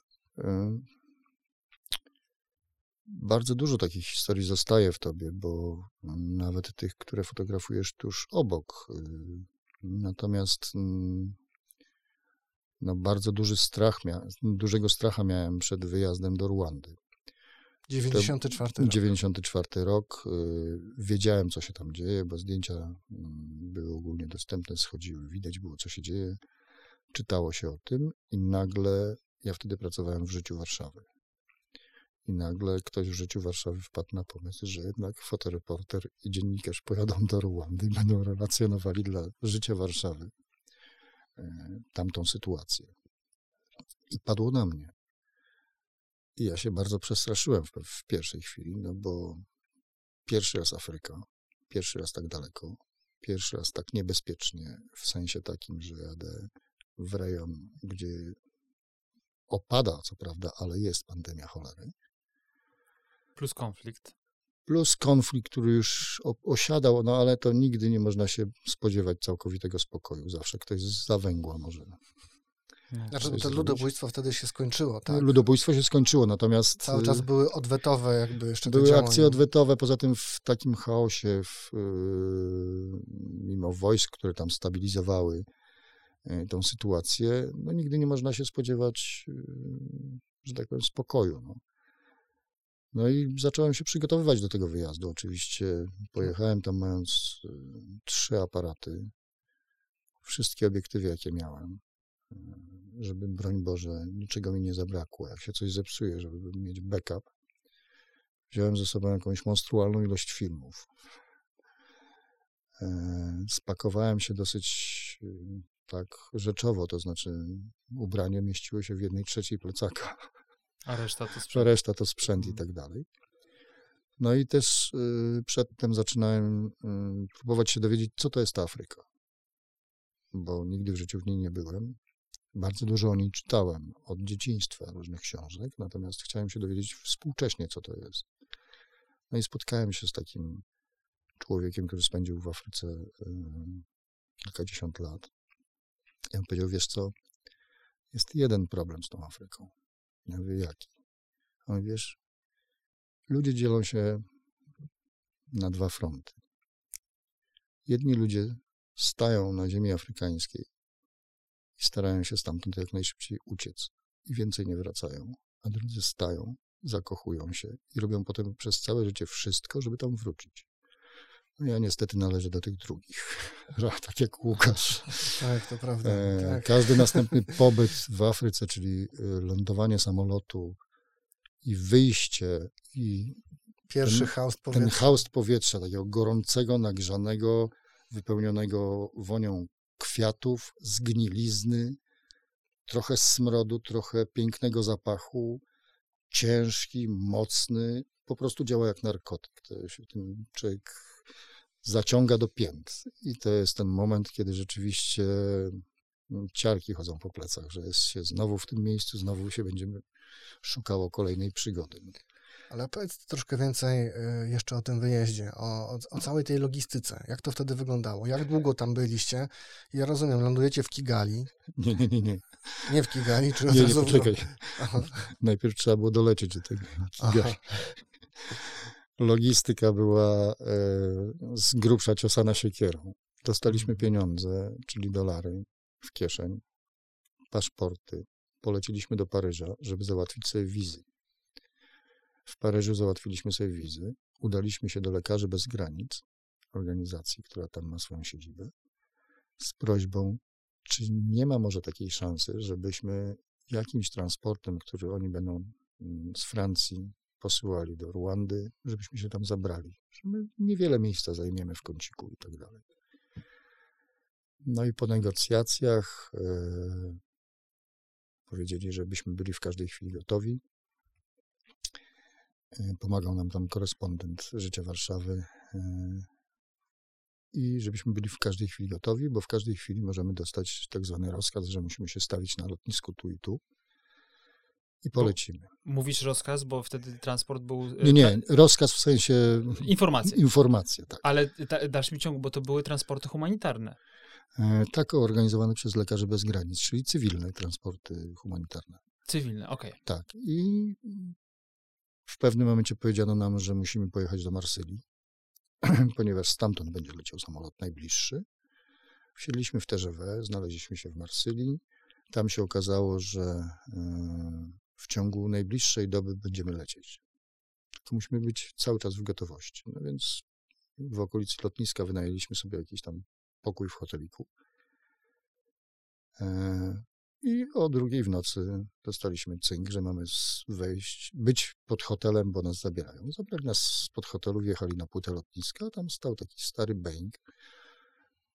Bardzo dużo takich historii zostaje w tobie, bo nawet tych, które fotografujesz tuż obok. y, Natomiast mm, no, bardzo duży strach dużego stracha miałem przed wyjazdem do Ruandy. 94 rok. 94 rok. y, Wiedziałem, co się tam dzieje, bo zdjęcia mm, były ogólnie dostępne, schodziły, widać było, co się dzieje. Czytało się o tym i nagle, ja wtedy pracowałem w życiu Warszawy. I nagle ktoś w życiu Warszawy wpadł na pomysł, że jednak fotoreporter i dziennikarz pojadą do Ruandy i będą relacjonowali dla życia Warszawy e, tamtą sytuację. I padło na mnie. I ja się bardzo przestraszyłem w, w pierwszej chwili, no bo pierwszy raz Afryka, pierwszy raz tak daleko, pierwszy raz tak niebezpiecznie, w sensie takim, że jadę w rejon, gdzie opada, co prawda, ale jest pandemia cholery. Plus konflikt. Plus konflikt, który już osiadał, no ale to nigdy nie można się spodziewać całkowitego spokoju. Zawsze ktoś z zawęgła może. Znaczy, to zrobić. ludobójstwo wtedy się skończyło, tak? Ludobójstwo się skończyło, natomiast Cały czas y, były odwetowe jakby jeszcze były akcje odwetowe, poza tym w takim chaosie, w, y, mimo wojsk, które tam stabilizowały y, tą sytuację, no nigdy nie można się spodziewać, że tak powiem, spokoju. No. No i zacząłem się przygotowywać do tego wyjazdu. Oczywiście pojechałem tam mając trzy aparaty, wszystkie obiektywy, jakie miałem, żeby, broń Boże, niczego mi nie zabrakło. Jak się coś zepsuje, żeby mieć backup. Wziąłem ze sobą jakąś monstrualną ilość filmów. E, Spakowałem się dosyć y, tak rzeczowo, to znaczy ubrania mieściły się w jednej trzeciej plecaka A reszta to sprzęt. reszta to sprzęt i Mhm. tak dalej. No i też y, przedtem zaczynałem y, próbować się dowiedzieć, co to jest ta Afryka. Bo nigdy w życiu w niej nie byłem. Bardzo dużo o niej czytałem od dzieciństwa, różnych książek, natomiast chciałem się dowiedzieć współcześnie, co to jest. No i spotkałem się z takim człowiekiem, który spędził w Afryce y, kilkadziesiąt lat. I on powiedział, wiesz co, jest jeden problem z tą Afryką. Ja mówię, jaki? A on wiesz, ludzie dzielą się na dwa fronty. Jedni ludzie stają na ziemi afrykańskiej i starają się stamtąd jak najszybciej uciec i więcej nie wracają, a drudzy stają, zakochują się i robią potem przez całe życie wszystko, żeby tam wrócić. Ja niestety należę do tych drugich, tak jak Łukasz. Tak, to prawda. E, Tak. Każdy następny pobyt w Afryce, czyli e, lądowanie samolotu i wyjście i Pierwszy ten- chaos ten powietrza. haust powietrza, takiego gorącego, nagrzanego, wypełnionego wonią kwiatów, zgnilizny, trochę smrodu, trochę pięknego zapachu, ciężki, mocny, po prostu działa jak narkotyk. To się ten człowiek zaciąga do pięt. I to jest ten moment, kiedy rzeczywiście mm, ciarki chodzą po plecach, że jest się znowu w tym miejscu, znowu się będziemy szukało kolejnej przygody. Ale powiedz troszkę więcej y, jeszcze o tym wyjeździe, o, o, całej tej logistyce. Jak to wtedy wyglądało? Jak długo tam byliście? Ja rozumiem, lądujecie w Kigali. Nie, nie, nie, nie. Nie w Kigali, czy Nie, nie, poczekaj. Aha. Najpierw trzeba było dolecieć do tego. Kigali. Logistyka była e, z grubsza ciosana siekierą. Dostaliśmy pieniądze, czyli dolary w kieszeń, paszporty. Poleciliśmy do Paryża, żeby załatwić sobie wizy. W Paryżu załatwiliśmy sobie wizy. Udaliśmy się do Lekarzy Bez Granic, organizacji, która tam ma swoją siedzibę, z prośbą, czy nie ma może takiej szansy, żebyśmy jakimś transportem, który oni będą mm, z Francji posyłali do Ruandy, żebyśmy się tam zabrali. Że my niewiele miejsca zajmiemy w kąciku i tak dalej. No i po negocjacjach e, powiedzieli, żebyśmy byli w każdej chwili gotowi. E, pomagał nam tam korespondent Życia Warszawy e, i żebyśmy byli w każdej chwili gotowi, bo w każdej chwili możemy dostać tak zwany rozkaz, że musimy się stawić na lotnisku tu i tu i polecimy. Mówisz rozkaz, bo wtedy transport był... e, Nie, nie, rozkaz w sensie Informacje. informacje, tak. Ale ta, dasz mi ciąg, bo to były transporty humanitarne. E, Tak organizowane przez Lekarzy Bez Granic, czyli cywilne transporty humanitarne. Cywilne, okej. Tak. I w pewnym momencie powiedziano nam, że musimy pojechać do Marsylii, ponieważ stamtąd będzie leciał samolot najbliższy. Wsiedliśmy w TGV, znaleźliśmy się w Marsylii. Tam się okazało, że e, w ciągu najbliższej doby będziemy lecieć. Tylko musimy być cały czas w gotowości. No więc w okolicy lotniska wynajęliśmy sobie jakiś tam pokój w hoteliku. I o drugiej w nocy dostaliśmy cynk, że mamy wejść, być pod hotelem, bo nas zabierają. Zabrali nas spod hotelu, wjechali na płytę lotniska, tam stał taki stary Boeing,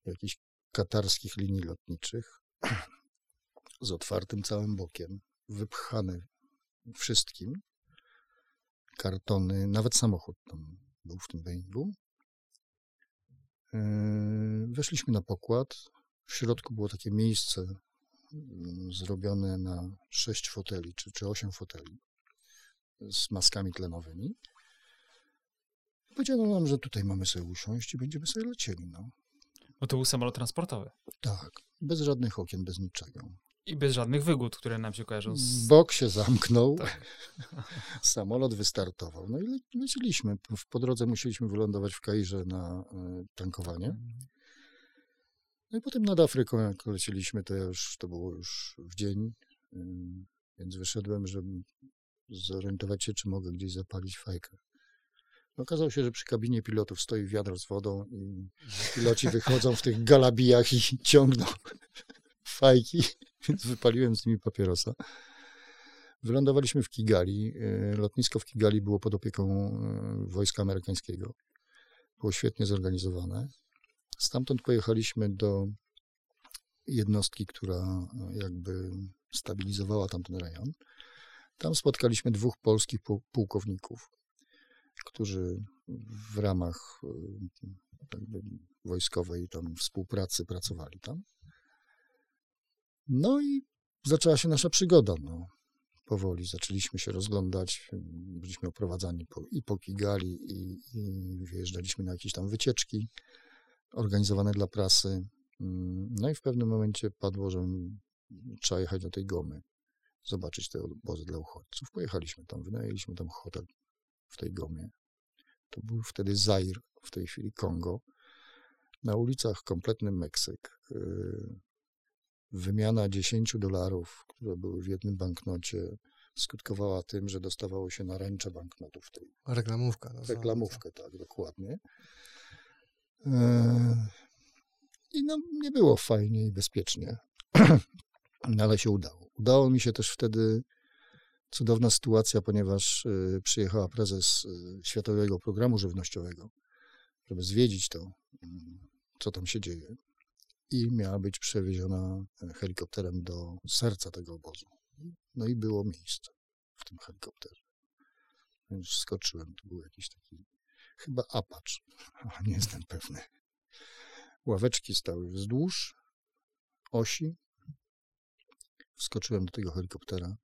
jakichś katarskich linii lotniczych, z otwartym całym bokiem, wypchany wszystkim, kartony, nawet samochód tam był w tym Boeingu. Yy, Weszliśmy na pokład. W środku było takie miejsce zrobione na sześć foteli, czy, czy osiem foteli z maskami tlenowymi. Powiedziano nam, że tutaj mamy sobie usiąść i będziemy sobie lecieli. No. Bo to był samolot transportowy. Tak, bez żadnych okien, bez niczego. I bez żadnych wygód, które nam się kojarzą z... Bok się zamknął, Tak. samolot wystartował. No i le- leciliśmy. Po drodze musieliśmy wylądować w Kairze na e, tankowanie. No i potem nad Afryką, jak leciliśmy, to już, to było już w dzień, więc wyszedłem, żeby zorientować się, czy mogę gdzieś zapalić fajkę. Okazało się, że przy kabinie pilotów stoi wiadro z wodą i piloci wychodzą w tych galabijach i ciągną fajki, więc wypaliłem z nimi papierosa. Wylądowaliśmy w Kigali. y, Lotnisko w Kigali było pod opieką y, wojska amerykańskiego. Było świetnie zorganizowane. Stamtąd pojechaliśmy do jednostki, która e, jakby stabilizowała tamten rejon. Tam spotkaliśmy dwóch polskich pu- pułkowników, którzy w ramach e, jakby wojskowej tam współpracy pracowali tam. No i zaczęła się nasza przygoda. No. Powoli zaczęliśmy się rozglądać, byliśmy oprowadzani po, i po Kigali, i, i wyjeżdżaliśmy na jakieś tam wycieczki organizowane dla prasy. Mm, No i w pewnym momencie padło, że trzeba jechać do tej Gomy, zobaczyć te obozy dla uchodźców. Pojechaliśmy tam, wynajęliśmy tam hotel w tej Gomie. To był wtedy Zair, w tej chwili Kongo. Na ulicach kompletny Meksyk. Yy, Wymiana 10 dolarów, które były w jednym banknocie, skutkowała tym, że dostawało się naręcze banknotów tej Reklamówka. No, reklamówkę, tak, dokładnie. E, I no, nie było fajnie i bezpiecznie, no, ale się udało. Udało mi się też wtedy cudowna sytuacja, ponieważ y, przyjechała prezes y, Światowego Programu Żywnościowego, żeby zwiedzić to, mm, co tam się dzieje. I miała być przewieziona e, helikopterem do serca tego obozu. No i było miejsce w tym helikopterze. Więc skoczyłem, to był jakiś taki, chyba Apacz, nie jestem pewny. Ławeczki stały wzdłuż osi. Wskoczyłem do tego helikoptera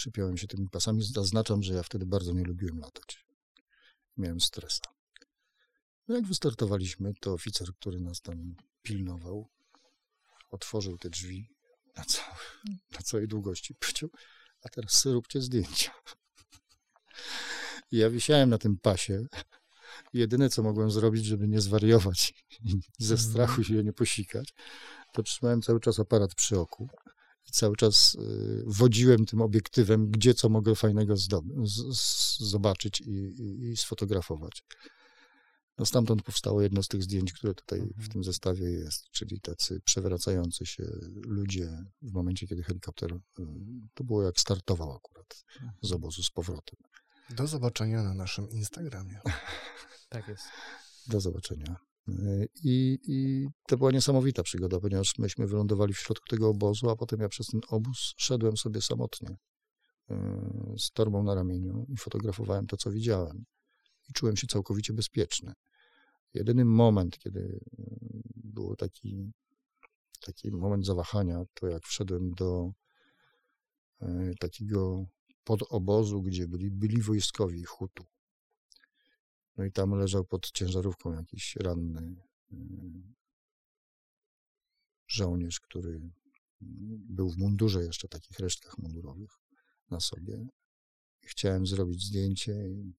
przypiąłem się tymi pasami. Zaznaczam, że ja wtedy bardzo nie lubiłem latać. Miałem stresa. No jak wystartowaliśmy, to oficer, który nas tam pilnował, otworzył te drzwi na, na całej długości. Powiedział, a teraz róbcie zdjęcia. I ja wisiałem na tym pasie. Jedyne, co mogłem zrobić, żeby nie zwariować i ze strachu się nie posikać, to trzymałem cały czas aparat przy oku cały czas y, wodziłem tym obiektywem, gdzie co mogę fajnego zobaczyć i, i, i, sfotografować. No stamtąd powstało jedno z tych zdjęć, które tutaj w Mhm. tym zestawie jest, czyli tacy przewracający się ludzie w momencie, kiedy helikopter, y, to było jak startował akurat z obozu z powrotem. Do zobaczenia na naszym Instagramie. Tak jest. Do zobaczenia. Y, I, I to była niesamowita przygoda, ponieważ myśmy wylądowali w środku tego obozu, a potem ja przez ten obóz szedłem sobie samotnie y, z torbą na ramieniu i fotografowałem to, co widziałem. I czułem się całkowicie bezpieczny. Jedyny moment, kiedy y, był taki, taki moment zawahania, to jak wszedłem do takiego podobozu, gdzie byli, byli wojskowi Hutu. No i tam leżał pod ciężarówką jakiś ranny mm, żołnierz, który mm, był w mundurze jeszcze, takich resztkach mundurowych na sobie. Chciałem zrobić zdjęcie i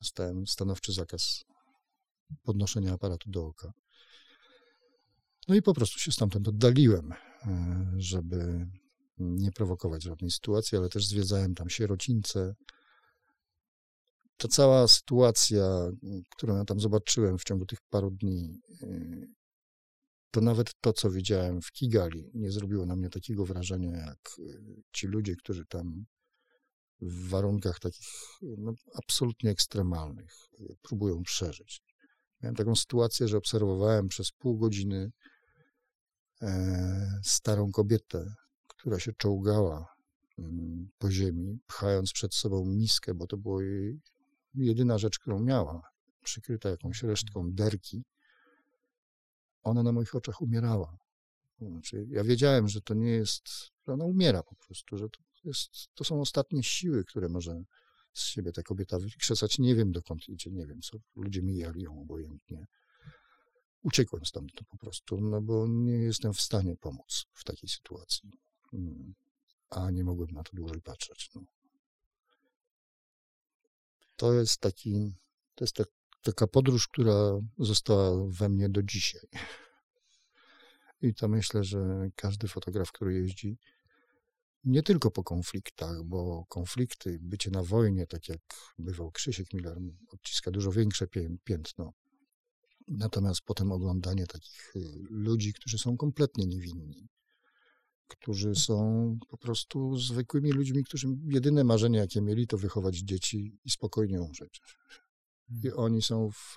dostałem stanowczy zakaz podnoszenia aparatu do oka. No i po prostu się stamtąd oddaliłem, e, żeby nie prowokować żadnej sytuacji, ale też zwiedzałem tam sierocińce, ta cała sytuacja, którą ja tam zobaczyłem w ciągu tych paru dni, y, to nawet to, co widziałem w Kigali, nie zrobiło na mnie takiego wrażenia, jak y, ci ludzie, którzy tam w warunkach takich no, absolutnie ekstremalnych próbują przeżyć. Miałem taką sytuację, że obserwowałem przez pół godziny e, starą kobietę, która się czołgała mm, po ziemi, pchając przed sobą miskę, bo to było jej jedyna rzecz, którą miała, przykryta jakąś resztką derki, ona na moich oczach umierała. Znaczy, ja wiedziałem, że to nie jest, że ona umiera po prostu, że to, jest, to są ostatnie siły, które może z siebie ta kobieta wykrzesać. Nie wiem, dokąd idzie, nie wiem, co ludzie mijali ją obojętnie. Uciekłem stamtąd po prostu, no bo nie jestem w stanie pomóc w takiej sytuacji. A nie mogłem na to dłużej patrzeć. No to jest taki, to jest tak, taka podróż, która została we mnie do dzisiaj. I to myślę, że każdy fotograf, który jeździ, nie tylko po konfliktach, bo konflikty, bycie na wojnie, tak jak bywał Krzysiek Miller, odciska dużo większe piętno. Natomiast potem oglądanie takich y, ludzi, którzy są kompletnie niewinni, którzy są po prostu zwykłymi ludźmi, którzy jedyne marzenie, jakie mieli, to wychować dzieci i spokojnie umrzeć. I hmm. oni są w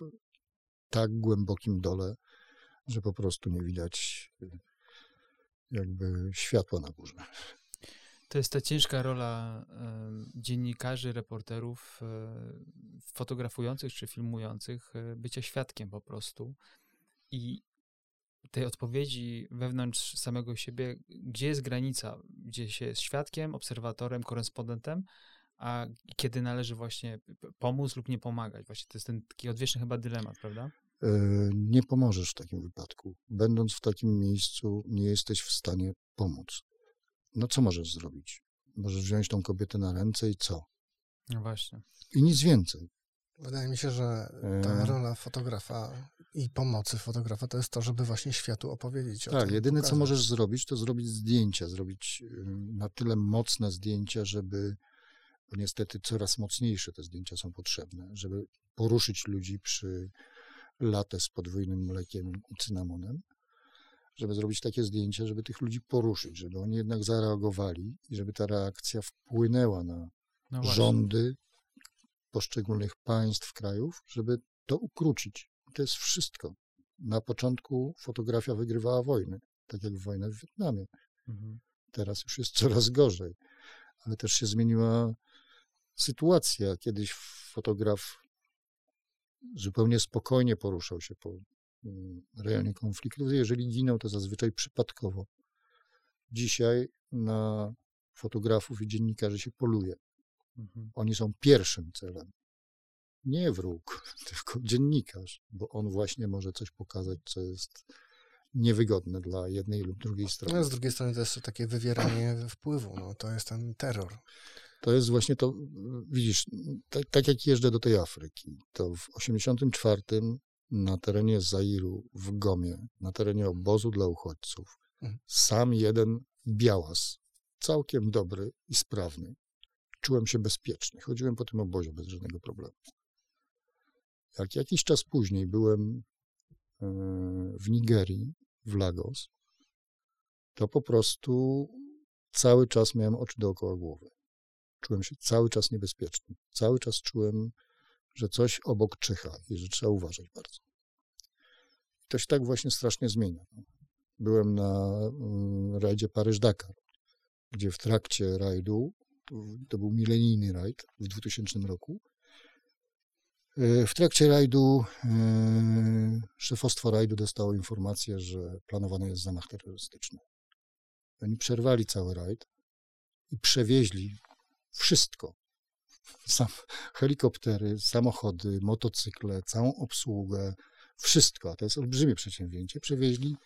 tak głębokim dole, że po prostu nie widać jakby światła na górze. To jest ta ciężka rola y, dziennikarzy, reporterów, y, fotografujących czy filmujących, y, bycia świadkiem po prostu. I tej odpowiedzi wewnątrz samego siebie, gdzie jest granica, gdzie się jest świadkiem, obserwatorem, korespondentem, a kiedy należy właśnie pomóc lub nie pomagać. Właśnie to jest ten taki odwieczny chyba dylemat, prawda? E, nie pomożesz w takim wypadku. Będąc w takim miejscu, nie jesteś w stanie pomóc. No co możesz zrobić? Możesz wziąć tą kobietę na ręce i co? No właśnie. I nic więcej. Wydaje mi się, że ta e. rola fotografa i pomocy fotografa to jest to, żeby właśnie światu opowiedzieć tak, o tym. Tak, jedyne pokazać. co możesz zrobić, to zrobić zdjęcia, zrobić na tyle mocne zdjęcia, żeby, bo niestety coraz mocniejsze te zdjęcia są potrzebne, żeby poruszyć ludzi przy latę z podwójnym mlekiem i cynamonem, żeby zrobić takie zdjęcie, żeby tych ludzi poruszyć, żeby oni jednak zareagowali i żeby ta reakcja wpłynęła na No rządy poszczególnych państw, krajów, żeby to ukrócić. To jest wszystko. Na początku fotografia wygrywała wojny, tak jak wojnę w Wietnamie. Mhm. Teraz już jest coraz gorzej, ale też się zmieniła sytuacja. Kiedyś fotograf zupełnie spokojnie poruszał się po mm, rejonie konfliktu. Jeżeli ginął, to zazwyczaj przypadkowo. Dzisiaj na fotografów i dziennikarzy się poluje. Mhm. Oni są pierwszym celem. Nie wróg, tylko dziennikarz, bo on właśnie może coś pokazać, co jest niewygodne dla jednej lub drugiej strony. No, z drugiej strony to jest takie wywieranie wpływu, no, to jest ten terror. To jest właśnie to, widzisz, tak, tak jak jeżdżę do tej Afryki, to w 84 na terenie Zairu w Gomie, na terenie obozu dla uchodźców, Mhm. sam jeden białas, całkiem dobry i sprawny. Czułem się bezpieczny. Chodziłem po tym obozie bez żadnego problemu. Jak jakiś czas później byłem e, w Nigerii, w Lagos, to po prostu cały czas miałem oczy dookoła głowy. Czułem się cały czas niebezpieczny. Cały czas czułem, że coś obok czyha i że trzeba uważać bardzo. To się tak właśnie strasznie zmienia. Byłem na mm, rajdzie Paryż-Dakar, gdzie w trakcie rajdu, to był milenijny rajd w 2000 roku, e, w trakcie rajdu e, szefostwo rajdu dostało informację, że planowany jest zamach terrorystyczny. Oni przerwali cały rajd i przewieźli wszystko. Sam, helikoptery, samochody, motocykle, całą obsługę, wszystko. To jest olbrzymie przedsięwzięcie. Przewieźli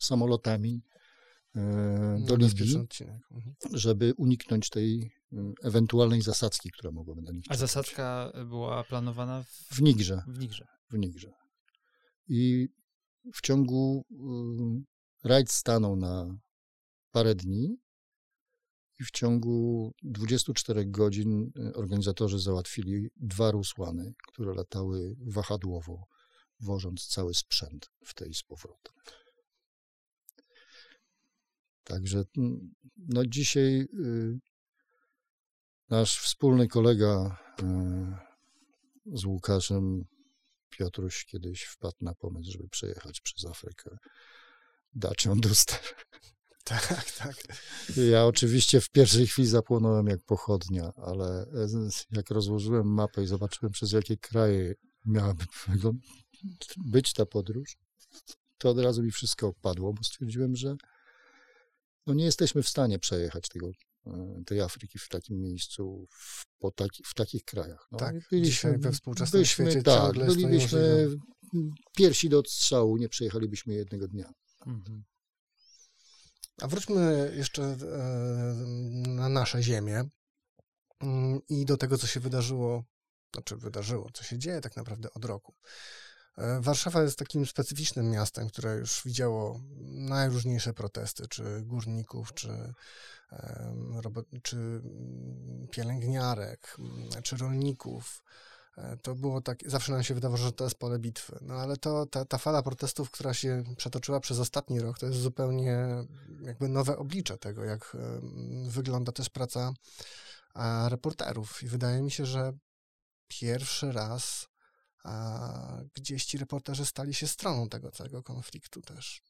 samolotami do Na Libii, bezpieczny odcinek. Mhm. żeby uniknąć tej e, ewentualnej zasadzki, która mogłaby do nich A zasadzka była planowana w, W Nigrze. w Nigrze. w Nigrze. I w ciągu y, rajd stanął na parę dni i w ciągu 24 godzin y, organizatorzy załatwili dwa Rusłany, które latały wahadłowo, wożąc cały sprzęt w tej z powrotem. Także mm, no dzisiaj y, nasz wspólny kolega y, z Łukaszem Piotruś kiedyś wpadł na pomysł, żeby przejechać przez Afrykę Dacią Duster. Tak, tak. Ja oczywiście w pierwszej chwili zapłonąłem jak pochodnia, ale e, jak rozłożyłem mapę i zobaczyłem przez jakie kraje miałaby być ta podróż, to od razu mi wszystko opadło, bo stwierdziłem, że no nie jesteśmy w stanie przejechać tego, e, tej Afryki w takim miejscu, w, po taki, w takich krajach. No, Tak, byliśmy- dzisiaj we współczesnym byliśmy, świecie tak, bylibyśmy pierwsi do odstrzału, nie przejechalibyśmy jednego dnia. Mhm. A wróćmy jeszcze e, na nasze ziemię mm, i do tego, co się wydarzyło, znaczy wydarzyło, co się dzieje tak naprawdę od roku. E, Warszawa jest takim specyficznym miastem, które już widziało najróżniejsze protesty, czy górników, czy, czy mm, pielęgniarek, mm, czy rolników. E, To było tak, zawsze nam się wydawało, że to jest pole bitwy. No ale to, ta, ta fala protestów, która się przetoczyła przez ostatni rok, to jest zupełnie jakby nowe oblicze tego, jak wygląda też praca reporterów. I wydaje mi się, że pierwszy raz a, gdzieś ci reporterzy stali się stroną tego całego konfliktu też.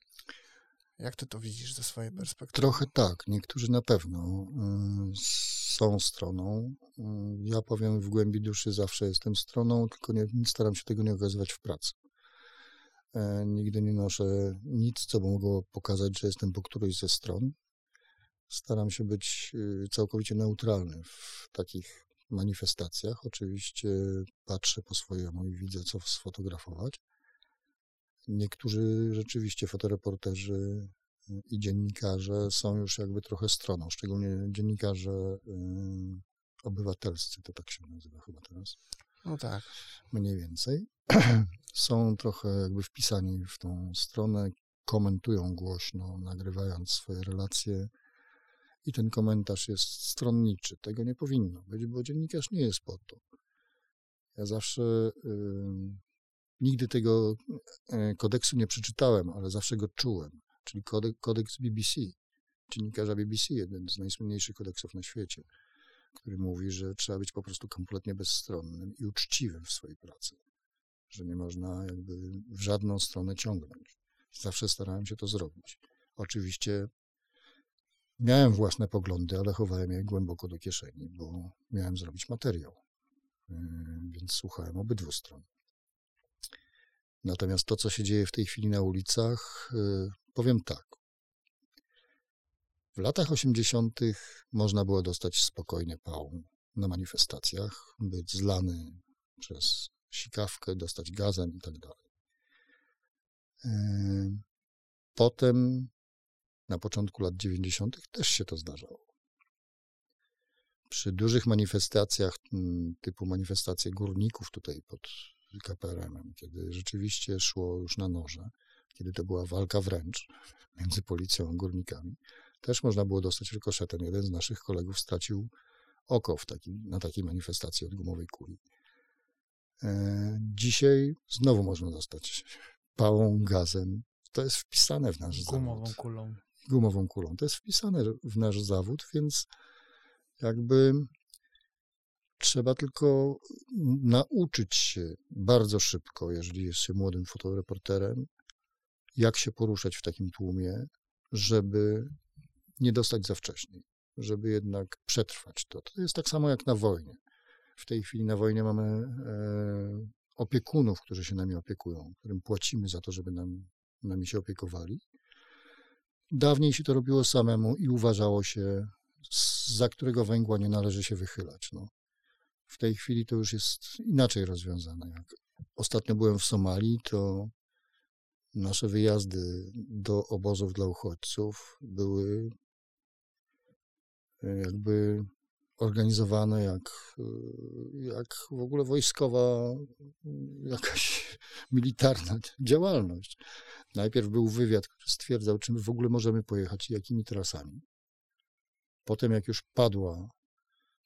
Jak ty to widzisz ze swojej perspektywy? Trochę tak, niektórzy na pewno y, są stroną. Y, Ja powiem w głębi duszy zawsze jestem stroną, tylko nie, staram się tego nie okazywać w pracy. E, Nigdy nie noszę nic, co by mogło pokazać, że jestem po którejś ze stron. Staram się być y, całkowicie neutralny w takich manifestacjach. Oczywiście patrzę po swojemu i widzę, co sfotografować. Niektórzy rzeczywiście fotoreporterzy i dziennikarze są już jakby trochę stroną, szczególnie dziennikarze y, obywatelscy, to tak się nazywa chyba teraz, No tak. mniej więcej. są trochę jakby wpisani w tą stronę, komentują głośno, nagrywając swoje relacje i ten komentarz jest stronniczy. Tego nie powinno być, bo dziennikarz nie jest po to. Ja zawsze Nigdy tego e, kodeksu nie przeczytałem, ale zawsze go czułem. Czyli kodek, kodeks BBC, dziennikarza BBC, jeden z najsłynniejszych kodeksów na świecie, który mówi, że trzeba być po prostu kompletnie bezstronnym i uczciwym w swojej pracy. Że nie można jakby w żadną stronę ciągnąć. Zawsze starałem się to zrobić. Oczywiście miałem własne poglądy, ale chowałem je głęboko do kieszeni, bo miałem zrobić materiał. Yy, więc słuchałem obydwu stron. Natomiast to, co się dzieje w tej chwili na ulicach, yy, powiem tak. W latach 80. można było dostać spokojnie pałą na manifestacjach, być zlany przez sikawkę, dostać gazem i tak. Yy, potem, na początku lat 90., też się to zdarzało. Przy dużych manifestacjach, typu manifestacje górników tutaj pod KPRM-em, kiedy rzeczywiście szło już na noże, kiedy to była walka wręcz między policją a górnikami, też można było dostać rykoszetem. Jeden z naszych kolegów stracił oko taki, na takiej manifestacji od gumowej kuli. E, dzisiaj znowu można dostać pałą, gazem. To jest wpisane w nasz Gumową zawód. kulą. Gumową kulą. To jest wpisane w nasz zawód, więc jakby trzeba tylko nauczyć się bardzo szybko, jeżeli jest się młodym fotoreporterem, jak się poruszać w takim tłumie, żeby nie dostać za wcześnie, żeby jednak przetrwać to. To jest tak samo jak na wojnie. W tej chwili na wojnie mamy e, opiekunów, którzy się nami opiekują, którym płacimy za to, żeby nam, nami się opiekowali. Dawniej się to robiło samemu i uważało się, za którego węgła nie należy się wychylać. No. W tej chwili to już jest inaczej rozwiązane. Jak ostatnio byłem w Somalii, to nasze wyjazdy do obozów dla uchodźców były jakby organizowane jak, jak w ogóle wojskowa, jakaś militarna działalność. Najpierw był wywiad, który stwierdzał, czy my w ogóle możemy pojechać i jakimi trasami. Potem, jak już padła,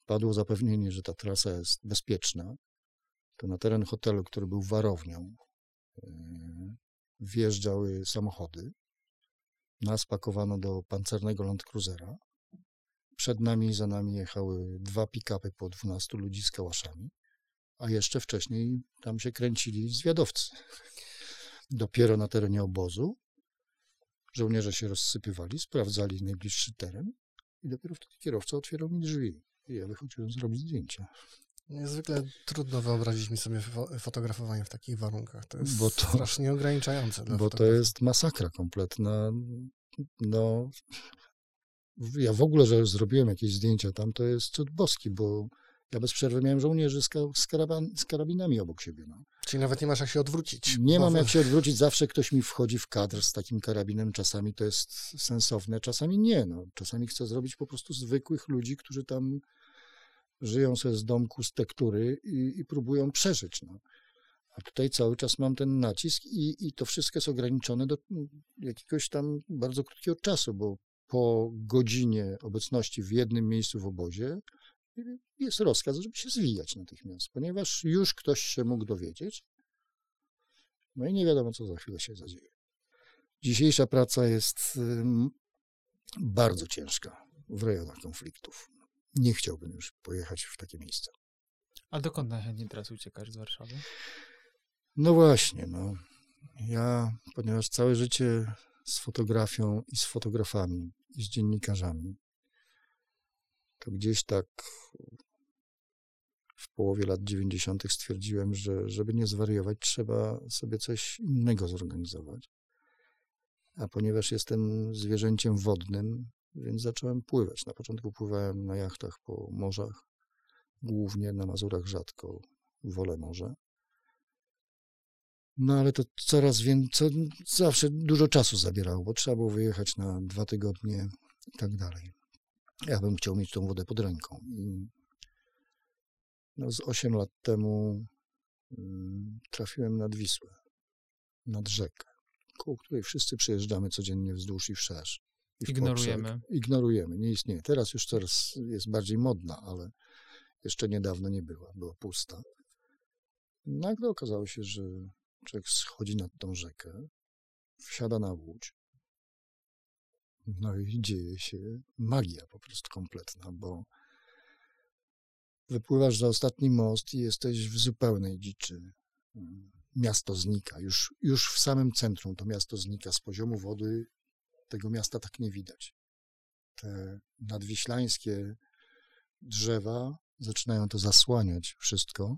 padło zapewnienie, że ta trasa jest bezpieczna, to na teren hotelu, który był warownią, e, wjeżdżały samochody. Nas pakowano do pancernego Land Cruisera przed nami i za nami jechały dwa pick-upy po 12 ludzi z kałaszami, a jeszcze wcześniej tam się kręcili zwiadowcy. Dopiero na terenie obozu żołnierze się rozsypywali, sprawdzali najbliższy teren i dopiero wtedy kierowca otwierał mi drzwi i ja wychodziłem zrobić zdjęcia. Niezwykle trudno wyobrazić mi sobie fotografowanie w takich warunkach. To jest Bo to- strasznie ograniczające. Bo to jest masakra kompletna. No, ja w ogóle, że zrobiłem jakieś zdjęcia tam, to jest cud boski, bo ja bez przerwy miałem żołnierzy z, z, z karabinami obok siebie. No. Czyli nawet nie masz jak się odwrócić. Nie mam jak się odwrócić, zawsze ktoś mi wchodzi w kadr z takim karabinem, czasami to jest sensowne, czasami nie. No. Czasami chcę zrobić po prostu zwykłych ludzi, którzy tam żyją sobie z domku, z tektury i, i próbują przeżyć. No. A tutaj cały czas mam ten nacisk i, i to wszystko jest ograniczone do jakiegoś tam bardzo krótkiego czasu, bo po godzinie obecności w jednym miejscu w obozie jest rozkaz, żeby się zwijać natychmiast, ponieważ już ktoś się mógł dowiedzieć, no i nie wiadomo, co za chwilę się zadzieje. Dzisiejsza praca jest bardzo ciężka w rejonach konfliktów. Nie chciałbym już pojechać w takie miejsca. A dokąd najchętniej teraz uciekasz z Warszawy? No właśnie, no. Ja, ponieważ całe życie z fotografią i z fotografami i z dziennikarzami, to gdzieś tak w połowie lat 90. stwierdziłem, że żeby nie zwariować, trzeba sobie coś innego zorganizować. A ponieważ jestem zwierzęciem wodnym, więc zacząłem pływać. Na początku pływałem na jachtach po morzach, głównie na Mazurach rzadko, wolę morze. No ale to coraz więcej, zawsze dużo czasu zabierało, bo trzeba było wyjechać na dwa tygodnie i tak dalej. Ja bym chciał mieć tą wodę pod ręką. I no z 8 lat temu mm, trafiłem nad Wisłę, nad rzekę, koło której wszyscy przejeżdżamy codziennie wzdłuż i wszerz. I Ignorujemy. poprzek. Ignorujemy, nie istnieje. Teraz już coraz jest bardziej modna, ale jeszcze niedawno nie była, była pusta. Nagle okazało się, że człowiek schodzi nad tą rzekę, wsiada na łódź, no i dzieje się magia po prostu kompletna, bo wypływasz za ostatni most i jesteś w zupełnej dziczy. Miasto znika. Już, już w samym centrum to miasto znika. Z poziomu wody tego miasta tak nie widać. Te nadwiślańskie drzewa zaczynają to zasłaniać wszystko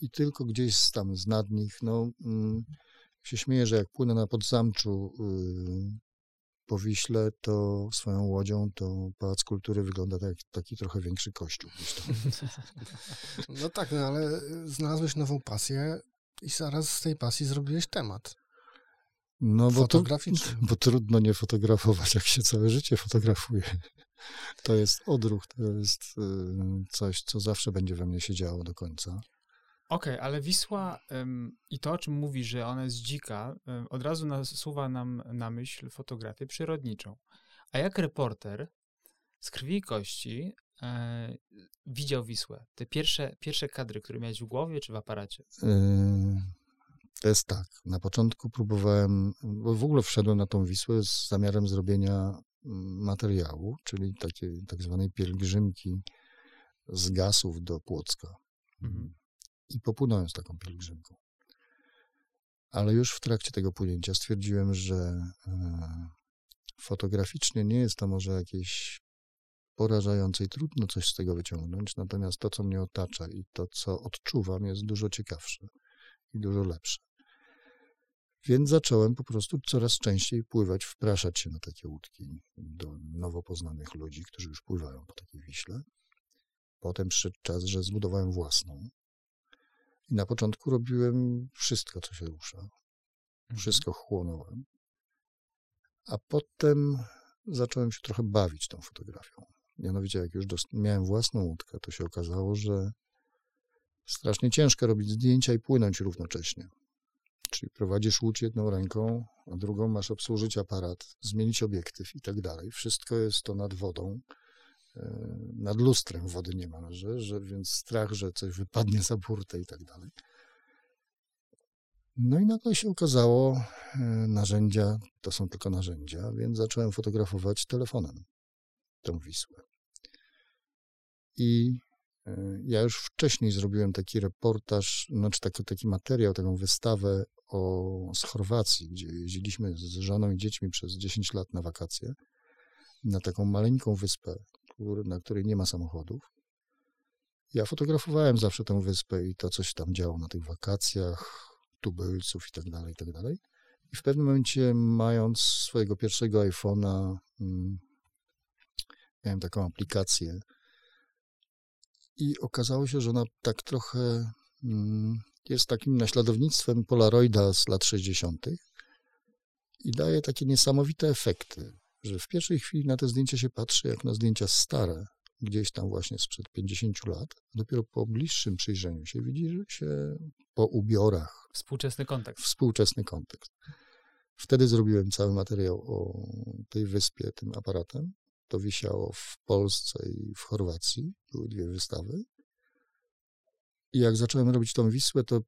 i tylko gdzieś tam z nad nich, no, mm, się śmieję, że jak płynę na Podzamczu yy, po Wiśle, to swoją łodzią, to Pałac Kultury wygląda tak, taki trochę większy kościół. No tak, no ale znalazłeś nową pasję i zaraz z tej pasji zrobiłeś temat. No bo, to, bo trudno nie fotografować, jak się całe życie fotografuje. To jest odruch, to jest y, coś, co zawsze będzie we mnie się działo do końca. Okej, ale Wisła ym, i to, o czym mówi, że ona jest dzika, ym, od razu nasuwa nam na myśl fotografię przyrodniczą. A jak reporter z krwi i kości e, widział Wisłę? Te pierwsze, pierwsze kadry, które miałeś w głowie czy w aparacie? Y, To jest tak. Na początku próbowałem, bo w ogóle wszedłem na tą Wisłę z zamiarem zrobienia mm, materiału, czyli takiej tak zwanej pielgrzymki z Gasów do Płocka. Mhm. I popłynąłem z taką pielgrzymką. Ale już w trakcie tego płynięcia stwierdziłem, że e, fotograficznie nie jest to może jakieś porażające i trudno coś z tego wyciągnąć, natomiast to, co mnie otacza i to, co odczuwam, jest dużo ciekawsze i dużo lepsze. Więc zacząłem po prostu coraz częściej pływać, wpraszać się na takie łódki do nowo poznanych ludzi, którzy już pływają po takiej Wiśle. Potem przyszedł czas, że zbudowałem własną. I na początku robiłem wszystko, co się rusza. Mhm. Wszystko chłonąłem. A potem zacząłem się trochę bawić tą fotografią. Mianowicie, jak już miałem własną łódkę, to się okazało, że strasznie ciężko robić zdjęcia i płynąć równocześnie. Czyli prowadzisz łódź jedną ręką, a drugą masz obsłużyć aparat, zmienić obiektyw i tak dalej. Wszystko jest to nad wodą. E, Nad lustrem wody niemalże, że, więc strach, że coś wypadnie za burtę i tak dalej. No i nagle się okazało, e, narzędzia to są tylko narzędzia, więc zacząłem fotografować telefonem tą Wisłę. I e, ja już wcześniej zrobiłem taki reportaż, znaczy taki, taki materiał, taką wystawę o, z Chorwacji, gdzie jeździliśmy z żoną i dziećmi przez 10 lat na wakacje na taką maleńką wyspę, na której nie ma samochodów. Ja fotografowałem zawsze tę wyspę i to, co się tam działo na tych wakacjach, tubylców i tak dalej, i tak dalej. I w pewnym momencie, mając swojego pierwszego iPhone'a, mm, miałem taką aplikację i okazało się, że ona tak trochę mm, jest takim naśladownictwem Polaroida z lat 60. i daje takie niesamowite efekty, że w pierwszej chwili na te zdjęcia się patrzy jak na zdjęcia stare, gdzieś tam właśnie sprzed 50 lat. Dopiero po bliższym przyjrzeniu się widzi, że się po ubiorach Współczesny kontekst. współczesny kontekst. Wtedy zrobiłem cały materiał o tej wyspie tym aparatem. To wisiało w Polsce i w Chorwacji. Były dwie wystawy. I jak zacząłem robić tą Wisłę, to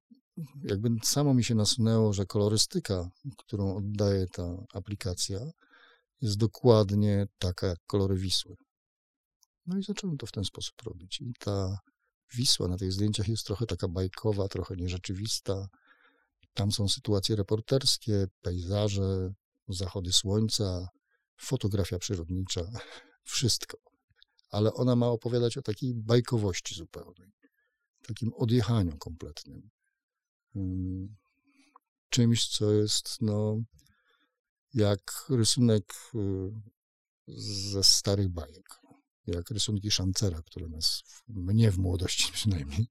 jakby samo mi się nasunęło, że kolorystyka, którą oddaje ta aplikacja, jest dokładnie taka jak kolory Wisły. No i zacząłem to w ten sposób robić. I ta Wisła na tych zdjęciach jest trochę taka bajkowa, trochę nierzeczywista. Tam są sytuacje reporterskie, pejzaże, zachody słońca, fotografia przyrodnicza, wszystko. Ale ona ma opowiadać o takiej bajkowości zupełnej, takim odjechaniu kompletnym. Czymś, co jest no, jak rysunek y, ze starych bajek, jak rysunki Szancera, które nas, mnie w młodości przynajmniej,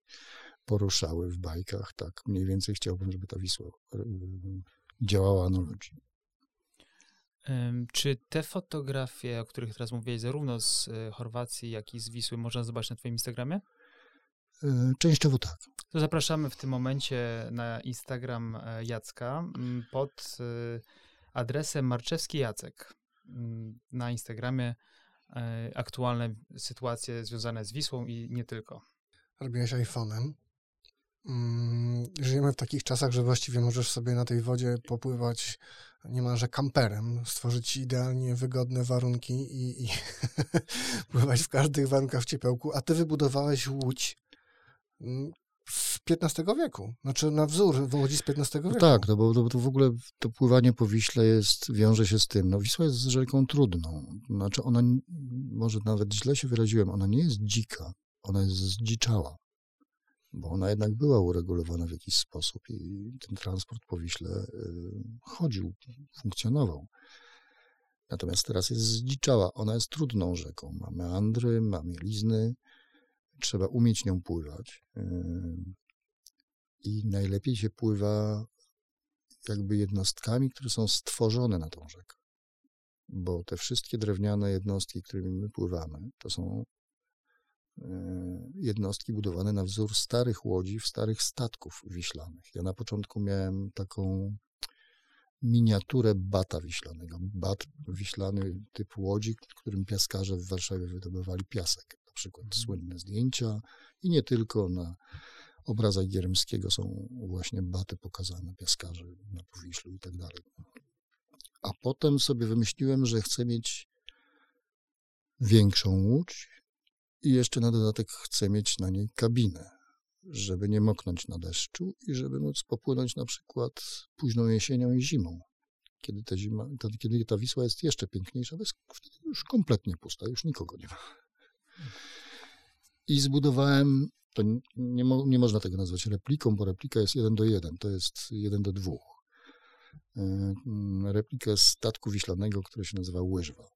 poruszały w bajkach, tak mniej więcej chciałbym, żeby ta Wisła y, działała na ludzi. Ym, Czy te fotografie, o których teraz mówiłeś, zarówno z y, Chorwacji, jak i z Wisły, można zobaczyć na Twoim Instagramie? Częściowo tak. To zapraszamy w tym momencie na Instagram e, Jacka pod adresem Marczewski Jacek. M, Na Instagramie e, aktualne sytuacje związane z Wisłą i nie tylko. Robiłeś iPhone'em. mm, żyjemy w takich czasach, że właściwie możesz sobie na tej wodzie popływać niemalże kamperem, stworzyć idealnie wygodne warunki i, i pływać w każdych warunkach w ciepełku, a ty wybudowałeś łódź mm, z XV wieku, znaczy na wzór łodzi z XV wieku. No tak, no bo to, to w ogóle to pływanie po Wiśle jest, wiąże się z tym. No Wisła jest rzeką trudną. Znaczy ona, może nawet źle się wyraziłem, ona nie jest dzika, ona jest zdziczała. Bo ona jednak była uregulowana w jakiś sposób i ten transport po Wiśle y, chodził, funkcjonował. Natomiast teraz jest zdziczała. Ona jest trudną rzeką. Ma meandry, ma mielizny. Trzeba umieć nią pływać. I najlepiej się pływa jakby jednostkami, które są stworzone na tą rzekę. Bo te wszystkie drewniane jednostki, którymi my pływamy, to są e, jednostki budowane na wzór starych łodzi, starych statków wiślanych. Ja na początku miałem taką miniaturę bata wiślanego. Bat wiślany typ łodzi, którym piaskarze w Warszawie wydobywali piasek. Na przykład słynne zdjęcia i nie tylko na obrazach Gierymskiego są właśnie baty pokazane, piaskarze na Powiślu i tak dalej. A potem sobie wymyśliłem, że chcę mieć większą łódź i jeszcze na dodatek chcę mieć na niej kabinę, żeby nie moknąć na deszczu i żeby móc popłynąć na przykład późną jesienią i zimą, kiedy ta zima, to, kiedy ta Wisła jest jeszcze piękniejsza, bo jest wtedy już kompletnie pusta, już nikogo nie ma. I zbudowałem, to nie, mo, nie można tego nazwać repliką, bo replika jest jeden do jeden, to jest jeden do dwóch. E, mm, Replikę statku wiślanego, który się nazywa Łyżwa.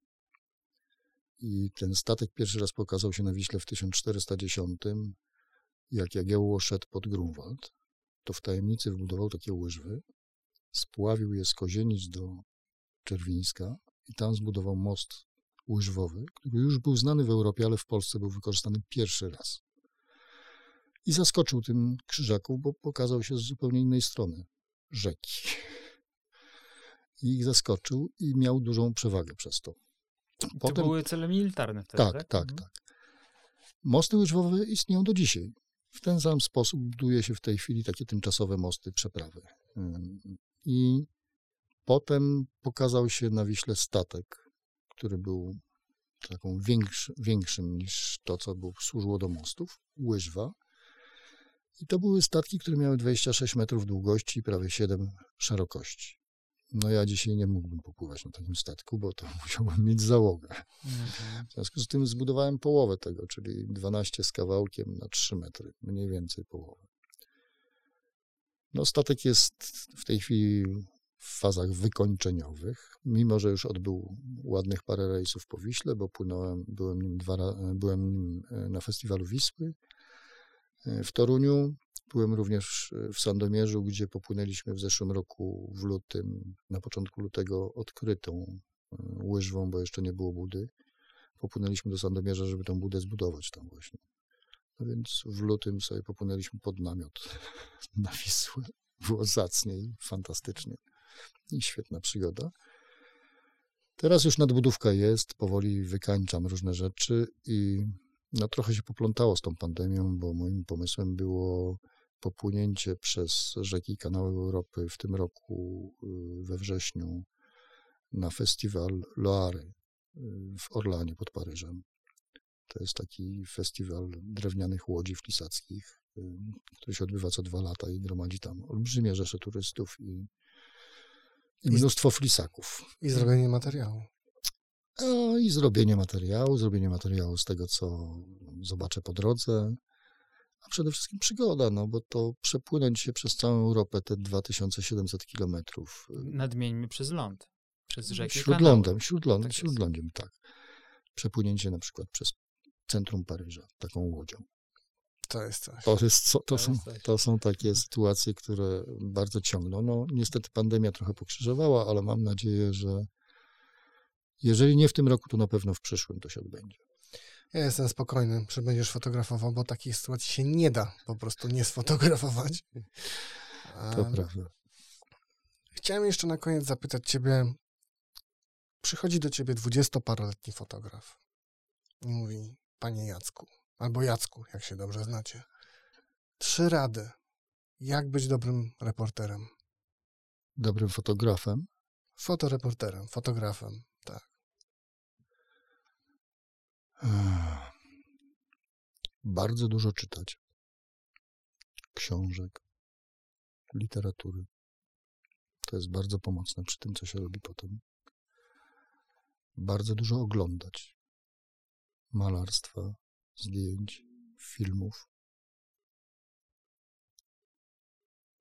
I ten statek pierwszy raz pokazał się na Wiśle w 1410, jak Jagiełło szedł pod Grunwald. To w tajemnicy wybudował takie łyżwy, spławił je z Kozienic do Czerwińska i tam zbudował most łyżwowy, który już był znany w Europie, ale w Polsce był wykorzystany pierwszy raz. I zaskoczył tym krzyżaków, bo pokazał się z zupełnie innej strony rzeki. I ich zaskoczył i miał dużą przewagę przez to. To były cele militarne wtedy, tak? Tak, tak, Mhm. tak. Mosty łyżwowe istnieją do dzisiaj. W ten sam sposób buduje się w tej chwili takie tymczasowe mosty, przeprawy. I potem pokazał się na Wiśle statek, który był taką większy, większym niż to, co było, służyło do mostów, łyżwa. I to były statki, które miały 26 metrów długości i prawie 7 szerokości. No ja dzisiaj nie mógłbym popływać na takim statku, bo to musiałbym mieć załogę. Mhm. W związku z tym zbudowałem połowę tego, czyli 12 z kawałkiem na 3 metry, mniej więcej połowę. No, statek jest w tej chwili w fazach wykończeniowych, mimo że już odbył ładnych parę rejsów po Wiśle, bo płynąłem, byłem nim, dwa, byłem nim e, na festiwalu Wisły e, w Toruniu. Byłem również e, w Sandomierzu, gdzie popłynęliśmy w zeszłym roku w lutym, na początku lutego odkrytą łyżwą, bo jeszcze nie było budy popłynęliśmy do Sandomierza, żeby tą budę zbudować tam właśnie. No więc w lutym sobie popłynęliśmy pod namiot na Wisłę. Było zacnie i fantastycznie. I świetna przygoda. Teraz już nadbudówka jest, powoli wykańczam różne rzeczy i no trochę się poplątało z tą pandemią, bo moim pomysłem było popłynięcie przez rzeki kanały Europy w tym roku y, we wrześniu na festiwal Loary w Orlanie pod Paryżem. To jest taki festiwal drewnianych łodzi flisackich, y, który się odbywa co dwa lata i gromadzi tam olbrzymie rzesze turystów i, i mnóstwo flisaków. I zrobienie materiału. No i zrobienie materiału, zrobienie materiału z tego, co zobaczę po drodze, a przede wszystkim przygoda, no bo to przepłynąć się przez całą Europę te 2700 kilometrów y, Nadmieńmy przez ląd. Przez rzeki i Śródlądem, śródlądem, Tak jest. śródlądiem, tak. Przepłynięcie na przykład przez centrum Paryża taką łodzią. To jest coś. To, jest, to, są, to są takie sytuacje, które bardzo ciągną. No niestety pandemia trochę pokrzyżowała, ale mam nadzieję, że jeżeli nie w tym roku, to na pewno w przyszłym to się odbędzie. Ja jestem spokojny, że będziesz fotografował, bo takich sytuacji się nie da po prostu nie sfotografować. To A, prawda. Chciałem jeszcze na koniec zapytać ciebie. Przychodzi do ciebie dwudziestoparoletni fotograf i mówi, panie Jacku, albo Jacku, jak się dobrze znacie, trzy rady, Jak być dobrym reporterem? Dobrym fotografem. Fotoreporterem, fotografem, tak. Bardzo dużo czytać. Książek, literatury. To jest bardzo pomocne przy tym, co się robi potem. Bardzo dużo oglądać. Malarstwa, zdjęć, filmów.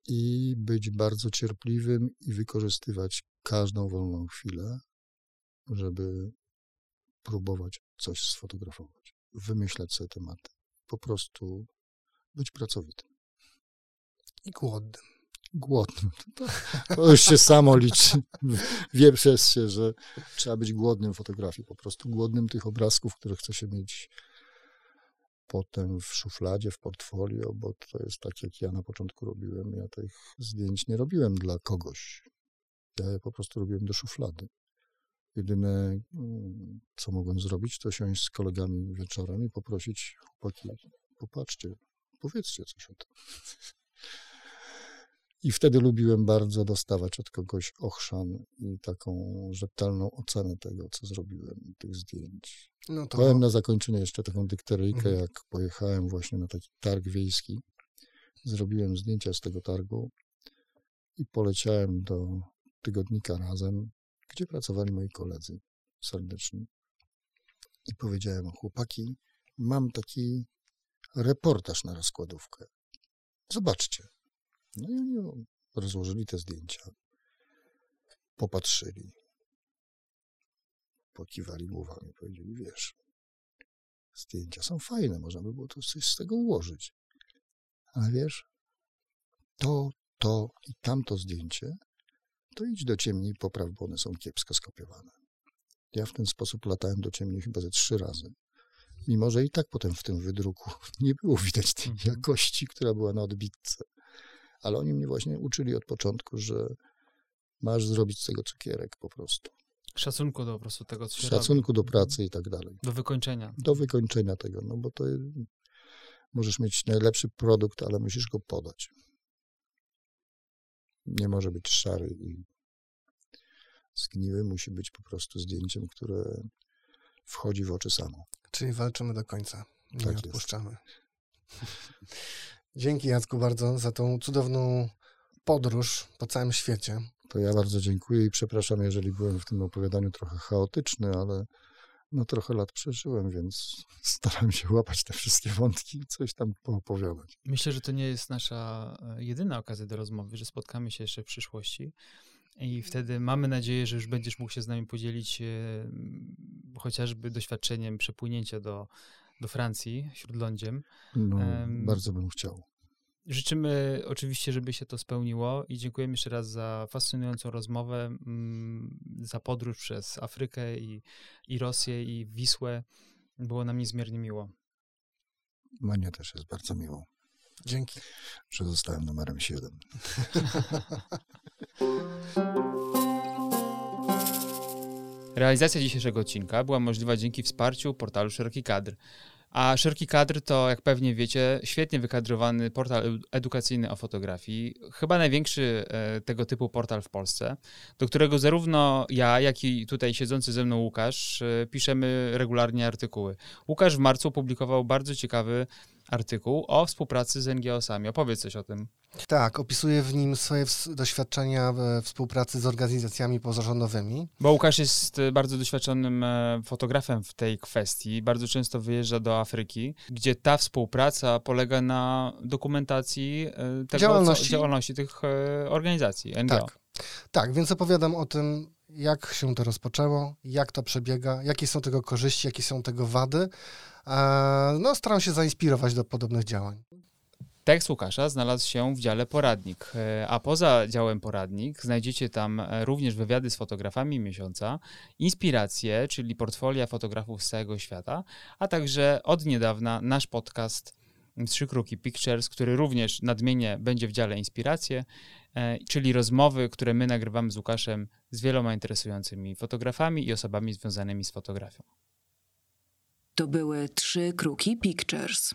I być bardzo cierpliwym i wykorzystywać każdą wolną chwilę, żeby próbować coś sfotografować, wymyślać sobie tematy. Po prostu być pracowitym. I głodnym. Głodnym. To, to już się samo liczy. Wie przez się, że trzeba być głodnym fotografii. Po prostu głodnym tych obrazków, które chce się mieć potem w szufladzie, w portfolio, bo to jest tak, jak ja na początku robiłem. Ja tych zdjęć nie robiłem dla kogoś. Ja je po prostu robiłem do szuflady. Jedyne, co mogłem zrobić, to siąść z kolegami wieczorem i poprosić chłopaki, popatrzcie, powiedzcie coś o tym. I wtedy lubiłem bardzo dostawać od kogoś ochrzan i taką rzetelną ocenę tego, co zrobiłem, tych zdjęć. No to Powiem na zakończenie jeszcze taką dykteryjkę, Mhm. jak pojechałem właśnie na taki targ wiejski. Zrobiłem zdjęcia z tego targu i poleciałem do tygodnika razem, gdzie pracowali moi koledzy serdeczni. I powiedziałem, chłopaki, mam taki reportaż na rozkładówkę. Zobaczcie. No i oni rozłożyli te zdjęcia. Popatrzyli. Pokiwali głowami. Powiedzieli, wiesz, zdjęcia są fajne, można by było tu coś z tego ułożyć. Ale wiesz, to, to i tamto zdjęcie, to idź do ciemni i popraw, bo one są kiepsko skopiowane. Ja w ten sposób latałem do ciemni chyba ze trzy razy. Mimo, że i tak potem w tym wydruku nie było widać tej Mhm. jakości, która była na odbitce. Ale oni mnie właśnie uczyli od początku, że masz zrobić z tego cukierek po prostu. Szacunku do po prostu tego, co się Szacunku do robi. pracy i tak dalej. Do wykończenia. Do wykończenia tego, no bo to możesz mieć najlepszy produkt, ale musisz go podać. Nie może być szary i zgniły, musi być po prostu zdjęciem, które wchodzi w oczy samo. Czyli walczymy do końca. Nie Tak jest. Dzięki Jacku bardzo za tą cudowną podróż po całym świecie. To ja bardzo dziękuję i przepraszam, jeżeli byłem w tym opowiadaniu trochę chaotyczny, ale no trochę lat przeżyłem, więc staram się łapać te wszystkie wątki i coś tam poopowiadać. Myślę, że to nie jest nasza e, jedyna okazja do rozmowy, że spotkamy się jeszcze w przyszłości. I wtedy mamy nadzieję, że już będziesz mógł się z nami podzielić e, chociażby doświadczeniem przepłynięcia do, do Francji śródlądziem. No, Em, bardzo bym chciał. Życzymy oczywiście, żeby się to spełniło i dziękujemy jeszcze raz za fascynującą rozmowę, mm, za podróż przez Afrykę i, i Rosję i Wisłę. Było nam niezmiernie miło. Mnie też jest bardzo miło, Dzięki. że zostałem numerem 7. Realizacja dzisiejszego odcinka była możliwa dzięki wsparciu portalu Szeroki Kadr. A Szeroki Kadr to, jak pewnie wiecie, świetnie wykadrowany portal edu- edukacyjny o fotografii. Chyba największy e, tego typu portal w Polsce, do którego zarówno ja, jak i tutaj siedzący ze mną Łukasz e, piszemy regularnie artykuły. Łukasz w marcu opublikował bardzo ciekawy artykuł o współpracy z NGO-sami. Opowiedz coś o tym. Tak, opisuję w nim swoje doświadczenia we współpracy z organizacjami pozarządowymi. Bo Łukasz jest e, bardzo doświadczonym e, fotografem w tej kwestii. Bardzo często wyjeżdża do Afryki, gdzie ta współpraca polega na dokumentacji e, tego, Działalności. Co, działalności tych e, organizacji, NGO. Tak. Tak, więc opowiadam o tym, jak się to rozpoczęło, jak to przebiega, jakie są tego korzyści, jakie są tego wady. No, staram się zainspirować do podobnych działań. Tekst Łukasza znalazł się w dziale poradnik, e, a poza działem poradnik znajdziecie tam e, również wywiady z fotografami miesiąca, inspiracje, czyli portfolia fotografów z całego świata, a także od niedawna nasz podcast Trzy Kruki Pictures, który również nadmienię będzie w dziale inspiracje, e, czyli rozmowy, które my nagrywamy z Łukaszem z wieloma interesującymi fotografami i osobami związanymi z fotografią. To były trzy kruki Pictures.